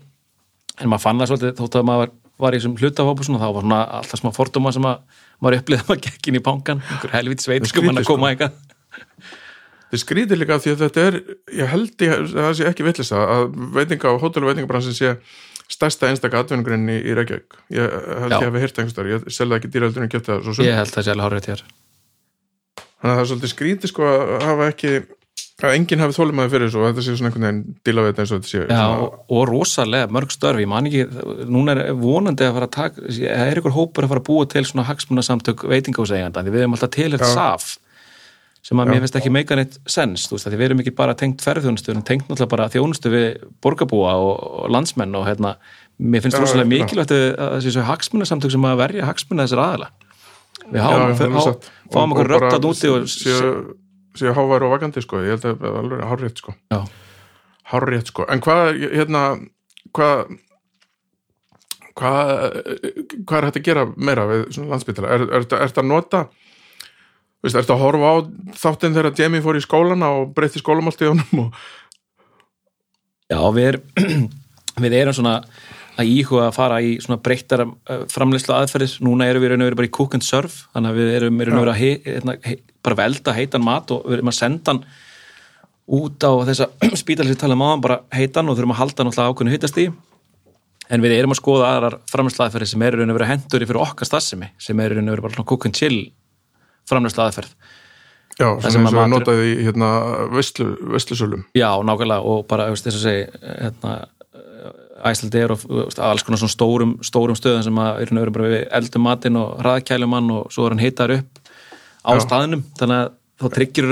en maður fann það svolítið þótt að maður var í þessum hlutafhópu svona, þá var svona alltaf smá fordóma sem að maður upplýði að maður gekk inn í bankan einhver helvitis veitingum hann að skrítið, koma eitthvað Þið skrýtir líka því að þetta er, ég held ég, það sé ekki villisa að veitinga og hótel og veitingabransin sé stærsta einstaka atvinnugrein í, Reykjavík. Ég held Já. ég hafi heyrt einhverstar, ég selði ekki dýraldur en geta það. Ég held það sé alveg hárið hér Þannig að það er svolítið skrýtið sko að hafa ekki, að enginn hafi þólimaði fyrir þessu og þetta sé svona einhvern veginn díla við þetta eins og þetta sé. Já, og, og rosalega mörg störf, ég man ekki, núna er vonandi að fara að taka, það er ykkur hópur að fara að búa til svona hagsmunasamtök veitingahúseiganda, því við erum alltaf til þetta Já. saf, sem að Já. mér finnst ekki meika neitt sens, þú veist, því við erum ekki bara tengt ferðþjónustu, við erum tengt náttúrulega bara þjónustu við borgarbúa og, og landsmenn og hérna, mér finnst Já, rosalega já. mikilvægt að þessi hagsmunasamtök sem að verja hagsmuna. Við háum, Já, fáum okkur röttat úti og séu, háværi og vakandi sko, ég held að það er alveg hárrétt sko. Já. Hárrétt sko. En hvað, hérna, hvað, hvað, hvað er hægt að gera meira við svona landsbytala? Er, er, er, er þetta að nota, veist, er þetta að horfa á þáttinn þegar Jamie fór í skólana og breytti skólamáltíðunum og Já, við erum við erum svona að íhuga að fara í svona breyttar framleyslu aðferðis, núna erum við raun og veru bara í cook and serve, þannig að við erum raun og veru að hérna, bara velda heitan mat og við erum að senda hann út á þessa spítal sem tala um áðan, bara heitan og þurfum að halda náttúrulega ákveðinu hittast í en við erum að skoða aðrar framleyslu aðferði sem eru raun og veru hendur í fyrir okkar staðsemi, sem eru raun og veru bara and chill framleyslu aðferð Já, sem eins og matur- notaði í hérna vestlusölum Já, nákvæmlega og bara, þess að segja hérna, æslandir og veist, alls konar svona stórum, stórum stöðum sem að eru nöður bara við eldum matinn og hraðkælum hann og svo er hann hitaður upp á Já. staðnum. Þannig að þá tryggir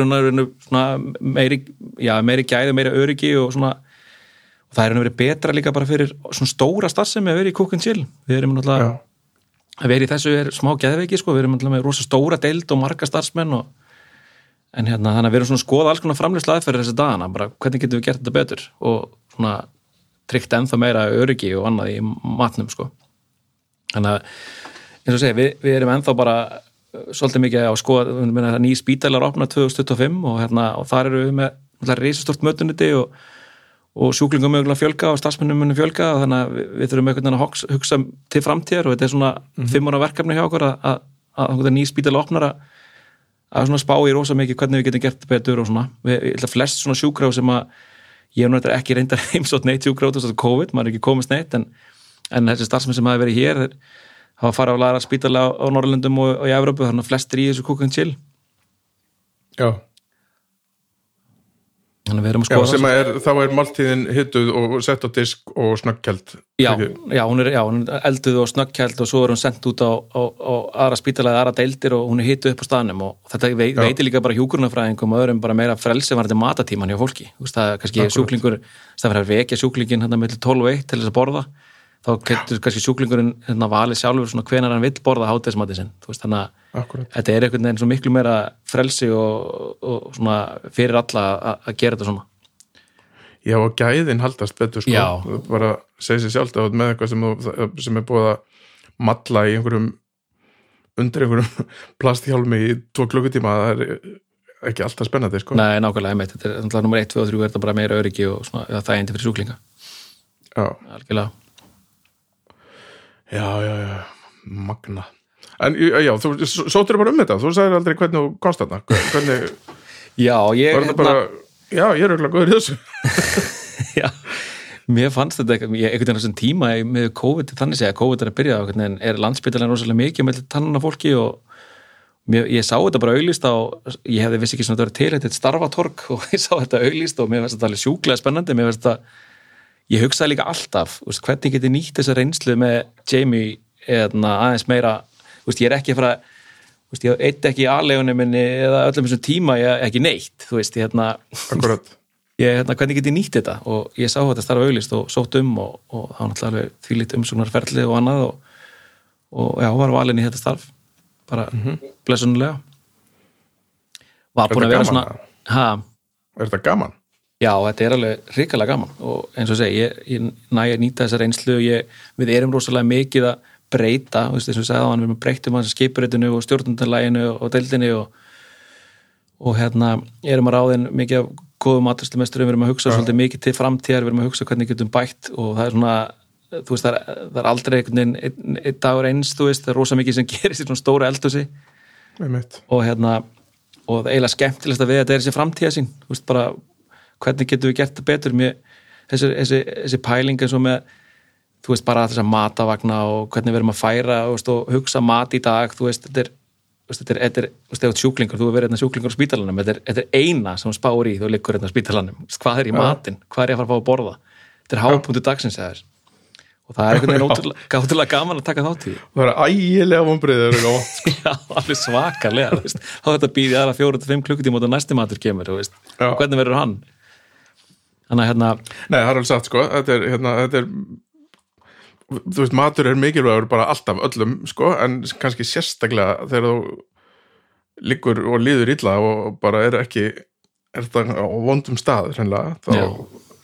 meiri, já, meiri gæði, meiri öryggi og svona og það er verið betra líka bara fyrir svona stóra starfsemi að vera í Cook and Chill. Við erum náttúrulega að vera í þessu er smá geðveiki sko, við erum alltaf með rosa stóra deild og marga starfsmenn og, en hérna þannig að við erum svona að skoða alls konar framlýsla aðferðir þessi dagana, bara hvernig getum við gert þetta betur? Og svona tryggt ennþá meira öryggi og annað í matnum sko. Þannig að eins og segja, við, við erum ennþá bara svolítið mikið að skoða ný spítalar opna 2025 og, hérna, og þar eru við með reisastort mötuniti og, og sjúklingum mögulega fjölga og starfsmennum munum fjölga og þannig að við, við þurfum einhvern veginn að hugsa, til framtíðar og þetta er svona fimm ára verkefni hjá okkur að, að, að, að ný spítala opnar að, að svona spá í rosa mikið hvernig við getum gert betur og svona. Við, ég ætla flest svona sjúkráð sem að ég hef náttúrulega ekki reyndar heimsótt neitt sjúkráð þess að COVID, maður er ekki komist neitt en, en þessi starfsmenn sem hafa verið hér hafa farið á lagra spítala á, á Norrlundum og, og í Evrópu, þannig að flestir í þessu cook and chill. Já, þannig að við erum að já skoða að er, þá er máltíðin hittuð og sett á disk og snöggkjald já, já, hún er, já, hún er elduð og snöggkæld og svo er hún sendt út á, á, á aðra spítala eða aðra deildir og hún er hituð upp á staðnum og þetta vei, Já. veitir líka bara hjúkurnafræðingum og öðrum bara meira frelsi var þetta matatíman hjá fólki. Þú veist, það er kannski sjúklingur það fyrir að vekja sjúklingin hann með 12 og 1 til þess að borða þá getur kannski sjúklingurinn hérna, valið sjálfur svona hvenar hann vill borða hátegismati sinn Þú veist, þannig að akkurat þetta er einhvern veginn svo miklu meira frelsi og, og svona fyrir alla að- gera þetta svona Já, og gæðin haldast betur sko. Já. Það bara segir sér sjálft að þú ert með eitthvað sem, þú, sem er búið að malla í einhverjum undir einhverjum plasthjálmi í tvo klukkutíma það er ekki alltaf spennandi sko. Nei, nákvæmlega, einmitt, þetta er náttúrulega nummer 1, 2 og 3 er þetta bara meira öryggi og svona, það er endi fyrir sjúklinga Já, algjörlega já, já, já, magna. En já, þú sóttir bara um þetta? Þú sagðir aldrei hvernig þú komst þarna. Hvernig, Já, ég þetta bara já, ég er auðvitað góður í þessu. Já, mér fannst þetta eitthvað, ég, einhvern á þessum tíma með COVID, þannig að COVID er að byrja einhvern veginn er landsbytalan rosalega mikið með tannan af fólki og mér, ég sá þetta bara auglýst á, ég hefði vissi ekki svona þetta var til þetta starfatorg og ég sá þetta auglýst og mér finnst þetta alveg sjúklega spennandi mér finnst þetta, ég hugsaði líka alltaf veist, hvernig geti nýtt þessa reynslu með Jamie eðna, aðeins meira veist, ég er ekki veist, ég eitt ekki í aðlegunum minni eða öllum þessum tíma ég ekki neitt þú veist, ég hérna ég, hérna, hvernig get ég nýtt þetta? Og ég sá þetta starfa auglist og sótt um og, og það var náttúrulega þvílít umsóknarferli og annað og, og já, var valinn í þetta starf bara mm blessunulega var Er búin að vera gaman, svona ha, er þetta gaman? Já, þetta er alveg hrikalega gaman. Og eins og segi, ég, ég næ að nýta þessa reynslu og ég, við erum rosalega mikið að breyta, þú veist, eins og hann við erum að breyta um hans skipuritinu og stjórnundarlæginu og deildinni og, og hérna, erum að ráðin mikið af góðum aðræslumesturum, við erum að hugsa Já. svolítið mikið til framtíðar, við erum að hugsa hvernig getum bætt og það er svona, þú veist, það er, það er aldrei einhvern veginn einn, einn dagur eins, þú veist, það er rosa mikið sem gerist í svona stóra eldhúsi. Og hérna og eiginlega skemmtilegst að við þetta er þessi framtíða sín þú veist bara, hvernig getum við gert þetta betur? Mér, þessi, þessi, þessi pæling eins og með þú veist bara þess að matavagna og hvernig við erum að færa veist, og hugsa mat í dag þú veist, þetta er þetta er, þetta er, þú veist, ef þú hefur verið hérna sjúklingur á spítalanum, þetta er, þetta er eina sem þú spáir í þú liggur hérna á spítalanum, hvað er í Já. matinn? Hvað er ég að fara að fá að borða? Þetta er hápunktu dagsins eða? Þess og það er einhvern veginn ótrúlega, gaman að taka þátt í. Það er ægilega gott. Já, alveg veist. þá þetta býðið aðra fjóru til fimm klukkutíma og næsti matur kemur hvernig verður hann þannig að hérna Nei, það er alveg satt sko þetta er, hérna, þetta er þú veist, matur er mikilvægur bara alltaf öllum sko, en kannski sérstaklega þegar þú liggur og líður illa og bara er ekki er þetta á vondum stað hreinlega, þá Já.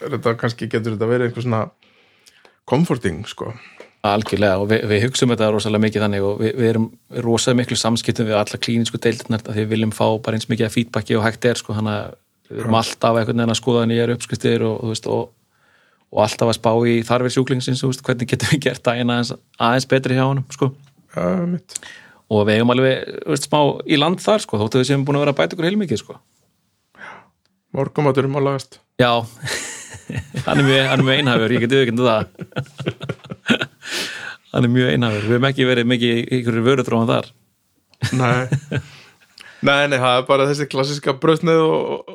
er þetta kannski getur þetta verið einhver svona comforting sko algjörlega og við, við hugsaum þetta rosalega mikið þannig og við, við erum rosalega miklu samskiptum við alla klíninsku deildirnar því við viljum fá bara eins mikið feedbacki og hægt er sko, þannig að við erum alltaf einhvern veginn að skoða nýjar uppskriftir og, veist, og, og alltaf að spá í þarfir sjúklingsins veist, hvernig getum við gert daginn aðeins, aðeins betri hjá honum sko. Mitt. og við eigum alveg veist, smá í land þar sko, þóttu við sem búin að vera að bæta ykkur heilmikið sko. Morgumaturum á lagast. já hann er mjög, hann mjög einhafur, ég geti auðvitað það hann er mjög einhafur við hefum ekki verið mikið ykkur vörutróðan þar Nei. nei, nei, það er bara þessi klassiska bröðsneið og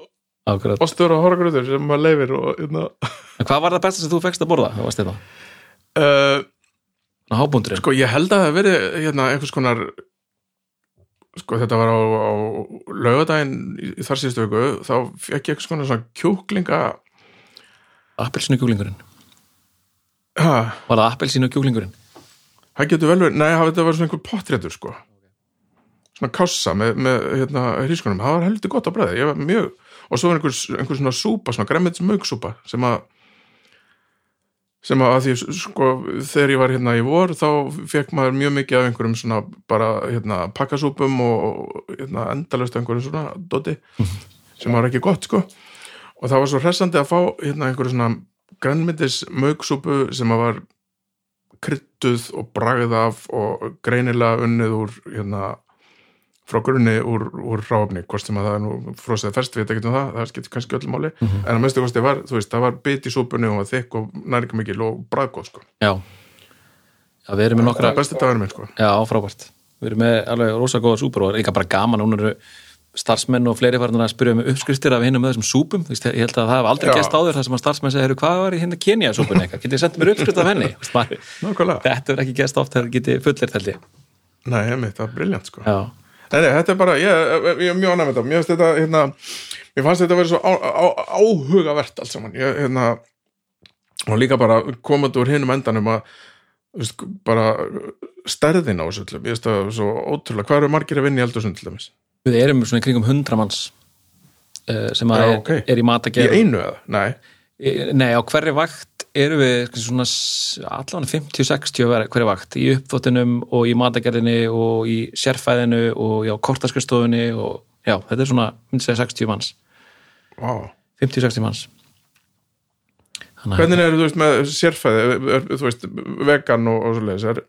Akkurat. ostur og horgröður sem maður leifir og, hérna, En hvað var það besta sem þú fekst að borða? Það varst þetta, uh, hábúndurinn sko, ég held að það veri hérna, einhvers konar sko, þetta var á, á laugadaginn í þar síðustu viku, þá fekk ég einhvers konar svona kjúklinga Appelsínu kjúklingurinn ha, Var það appelsínu kjúklingurinn? það getur vel verið, nei, það var svona einhver pottréttur, sko. Svona kássa með, með hérna, hrískunum, það var heldur gott á bræði, ég var mjög og svo var einhver, einhver svona súpa, svona græmits mögsúpa sem að sem að, því, sko, þegar ég var hérna í vor, þá fekk maður mjög mikið af einhverjum svona bara, hérna, pakkasúpum og, hérna, endalust einhverjum svona doti sem var ekki gott, sko. Og það var svo hressandi að fá, hérna, einhverjum svona grænmyndis mögsúpu sem að var kryttuð og bragð af og greinilega unnið úr, hérna, frá grunni úr, úr ráfni, hvort sem að það er nú frósið ferst, við veit ekki um það, það skiptir kannski öllum máli, en að mestu kosti var, þú veist, það var bit í súpunni og var þykk og næringamikil og bragðgóð, sko. Já Já, við erum með nokkra Það er besti dagur minn, sko. Já, frábært Við erum með alveg rosa góða súpur og líka bara gaman Hún eru starfsmenn og fleiri farin að spyrja um uppskriftir af hinnum með þessum súpum Ég held að það hef aldrei Já. gest áður þar sem að starfsmenn segir hvað var í hérna Kenya súpun eitthvað Getið sendið mér uppskrift af henni. Þetta er ekki gest oft þegar getið fullir Nei, einmitt, það er briljant, sko. Já, Nei, þetta er bara, ég, ég er mjög ánægð með þetta, mér finnst þetta, hérna, mér fannst þetta að vera svo á, á, áhugavert allt saman, ég, hérna, og líka bara komandi úr hinum endanum að, veist, bara stærðin á þessu ég veist það svo ótrúlega, hvað eru margir að vinna í eldursund til dæmis? við erum svona í kringum hundra manns uh, sem að Já, er, ok. er í Í matagerð einu eða? Nei, Nei, á hverri vakt erum við svona allan 50-60 á hver- hverri vakt í uppþóttinum og í matagerðinni og í sérfæðinu og já, kortaskarstofunni og já, þetta er svona, myndi segja 60 manns vá. 50-60 manns Þannig að Hvernig eru, þú veist, með sérfæði, er, þú veist, vegan og, og svo leiðis, er,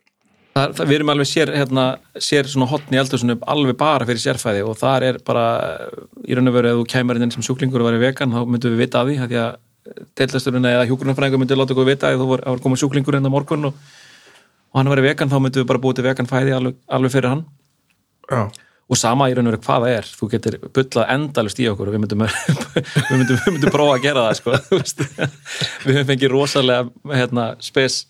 við erum alveg sér, hérna, sér svona hotni í eldhúsinu alveg bara fyrir sérfæði og þar er bara í raun og veru ef þú kæmur inn sem sjúklingur og væri vegan þá myndum við vita af því að deildasturinn eða hjúkurnarfræðingur myndi láta okkur vita ef þú var, var komið sjúklingur inn á morgun og, og hann væri vegan þá myndum við bara búið til vegan fæði alveg, alveg fyrir hann já, og sama í raun og veru hvað það er þú getur bullað endalust í okkur og við myndum, við myndum, við myndum prófa að gera það sko. við fengið rosalega hérna, spes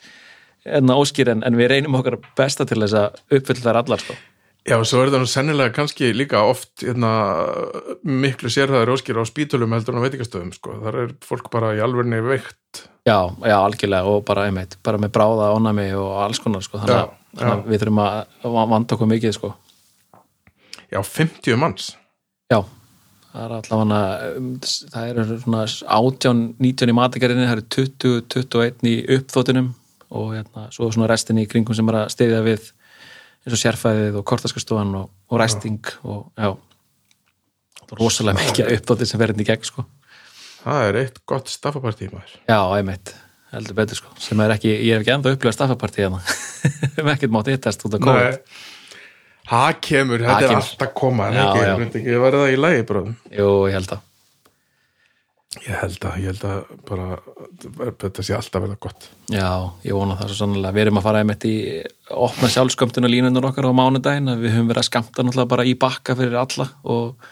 hérna, óskýr en, en við reynum okkar besta til þess að uppfylla þær allar sko. Já, svo er það nú sennilega kannski líka oft hérna, miklu sérhæður óskir á spítulum heldur en á veitingastöðum sko. þar er fólk bara í alvörni veikt já, já, algjörlega og bara, einmitt, bara með bráða ónami og alls konar sko. þannig, að, Já, þannig að við þurfum að vanda okkur mikið sko. Já, 50 manns já, það er allavega um, það eru svona 18, 19 í matagerðinni, það eru 20, 21 í uppþóttunum og hérna, svo svona restin í kringum sem er að stiðja við eins og sérfæðið og kortaskastofan og, og resting og já. Það er rosalega mikið uppþóttir sem verður inn í gegn sko. Það er eitt gott staffapartí maður. Já, einmitt, heldur betur sko. Sem er ekki, ég hef ekki enda upplegað staffapartí hérna. Við ekkert mátt hittast út af COVID. Það kemur, þetta er alltaf koma Já, ekki, já. ekki, ekki verið það í lagi bróðum jú, ég held að Ég held að, ég held að bara þetta sé alltaf verið gott Já, ég vona það svo sannlega. Við erum að fara einmitt í opna sjálfskömmtun og línunum okkar á mánudaginn að við höfum verið að skamta náttúrulega bara í bakka fyrir alla og,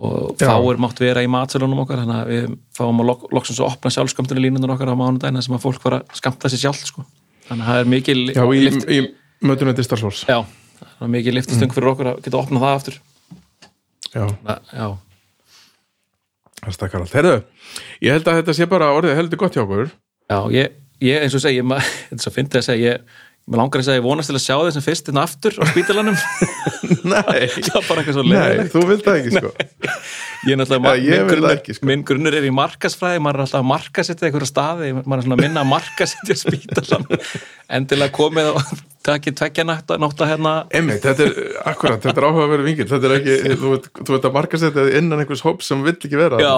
og fáir mátt vera í matselunum okkar þannig að við fáum að lok, loksins að opna sjálfskömmtun og línunum okkar á mánudaginn þar sem að fólk fara að skamta sér sjálf sko. Þannig að það er mikil Já, í, lift, í mötunandi starfsfólks já, það er mikil liftistöng fyrir okkur að geta opnað það aftur. Já, Það, já, það stakkar allt Herðu, ég held að þetta sé bara orðið heldur gott hjá okkur. Já, ég, ég eins og segi, þetta er svo fyndið að segja, ég, mér langar að segja, ég vonast til að sjá þið sem fyrst hérna aftur á spítalanum. Nei, það er bara eitthvað svo nei, leiðilegt. þú vilt það ekki sko. Ég er náttúrulega, Já, ég minn, grunnur, ekki, sko. minn grunnur er í markasfræði, maður er alltaf að markasetja einhverja staði, maður er svona að minna að markasetja spítalan, endilega komið og takið tvekja nátt nátt að hérna, Einmitt, þetta er, akkurat, þetta er áhuga að vera vingil þetta er ekki, þú veit, þú veit að marka setja inn innan einhvers hóp sem vill ekki vera já,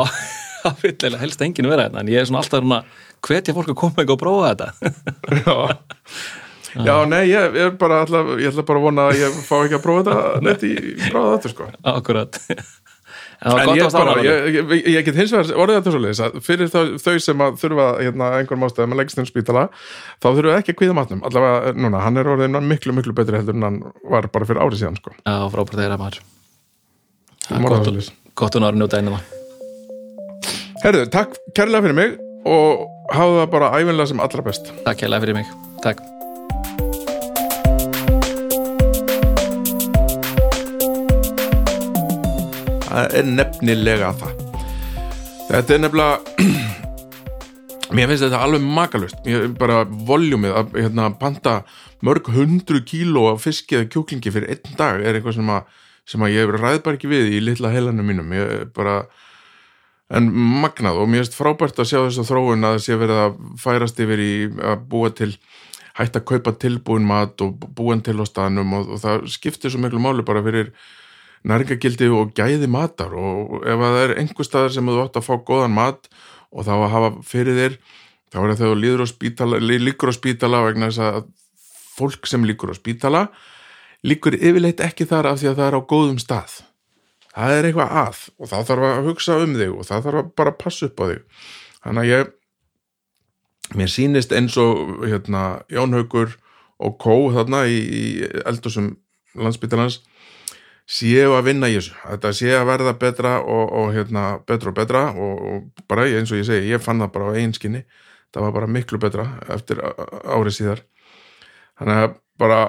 það vil eiginlega helst enginn vera þetta en ég er svona alltaf svona hvetja fólk að koma eitthvað og prófa þetta. Já, Já nei, ég, er bara ætla, ég ætla bara að vona að ég fá ekki að prófa þetta neitt í bráða þetta sko. Akkurat. En ég, bara, ég, ég, ég get hins vegar orðið þetta svo leiðis að fyrir þau, þau sem að þurfa hérna, einhverjum ástæðum að leggst inn spítala þá þurfa ekki að kvíða matnum. Allavega núna, hann er orðið miklu, miklu betri heldur en hann var bara fyrir árið síðan sko. já, frábært þeirra maður. Má gott, það svoleiðis. gott hún að njóta einnig Herðu, takk kærlega fyrir mig og hafa það bara æfinlega sem allra best. Takk hérlega fyrir mig, takk það er nefnilega það. Þetta er nefnilega mér finnst þetta alveg makalust. Ég bara voljumið að hérna, panta mörg hundru kíló af fiski eða kjúklingi fyrir einn dag er eitthvað sem að, sem að ég ræð bara ekki við í litla heilanum mínum. Bara en magnað og mér finnst frábært að sjá þess að þróun að sé verið að færast yfir í að búa til hægt að kaupa tilbúin mat og búin til á staðnum og, og það skiptir svo miklu máli bara fyrir næringagildi og gæði matar og ef að það er einhver staðar sem þú átt að fá góðan mat og þá að hafa fyrir þér þá er það þegar þú á spítala lí- líkur á spítala vegna þess að fólk sem líkur á spítala líkur yfirleitt ekki þar af því að það er á góðum stað. Það er eitthvað að og þá þarf að hugsa um þig og það þarf að bara passa upp á þig. Þannig að ég mér sýnist eins og hérna, Jón Haugur og Kó þarna í, í eldusum landsbítalans séu að vinna í þessu. Þetta sé að verða betra og, og hérna, betra og betra og, og bara eins og ég segi, ég fann það bara á einskinni það var bara miklu betra eftir árið síðar. Þannig að bara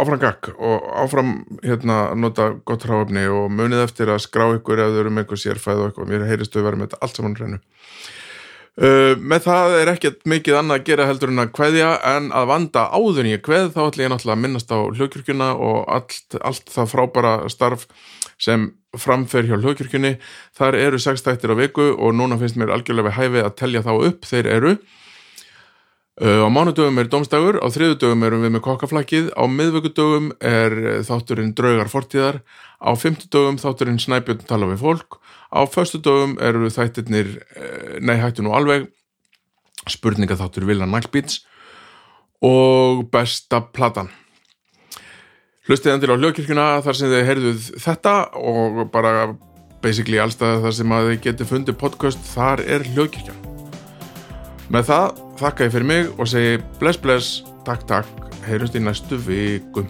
áfram gakk og áfram hérna nota gott hráfni og munið eftir að skrá ykkur ef þau eru með einhver sérfæð og eitthvað, mér heyrist þau vera með þetta allt saman hreinu Uh, með það er ekkert mikið annað að gera heldur en að kveðja en að vanda áður ég kveð þá ætla ég náttúrulega að minnast á hljókirkjuna og allt, allt það frábæra starf sem framfer hjá hljókirkjunni þar eru sex þættir á viku og núna finnst mér algjörlega við hæfi að telja þá upp. Þeir eru uh, á mánudögum er domstagur á þriðudögum erum við með kokkaflakkið á miðvöggudögum er þátturinn draugar fortíðar á fimmtudögum þátturinn snæbjörn tala við fólk á föstudögum eru þættirnir eh, nei hættu nú alveg spurninga þáttur Vilja Naglbíts og besta platan. Hlustið endur á hljókirkjuna þar sem þið heyrðuð þetta og bara basically allstað þar sem að þið getið fundið podcast þar er hljókirkjan með það þakka ég fyrir mig og segi bless bless, takk takk. Heyrjumst í næstu viku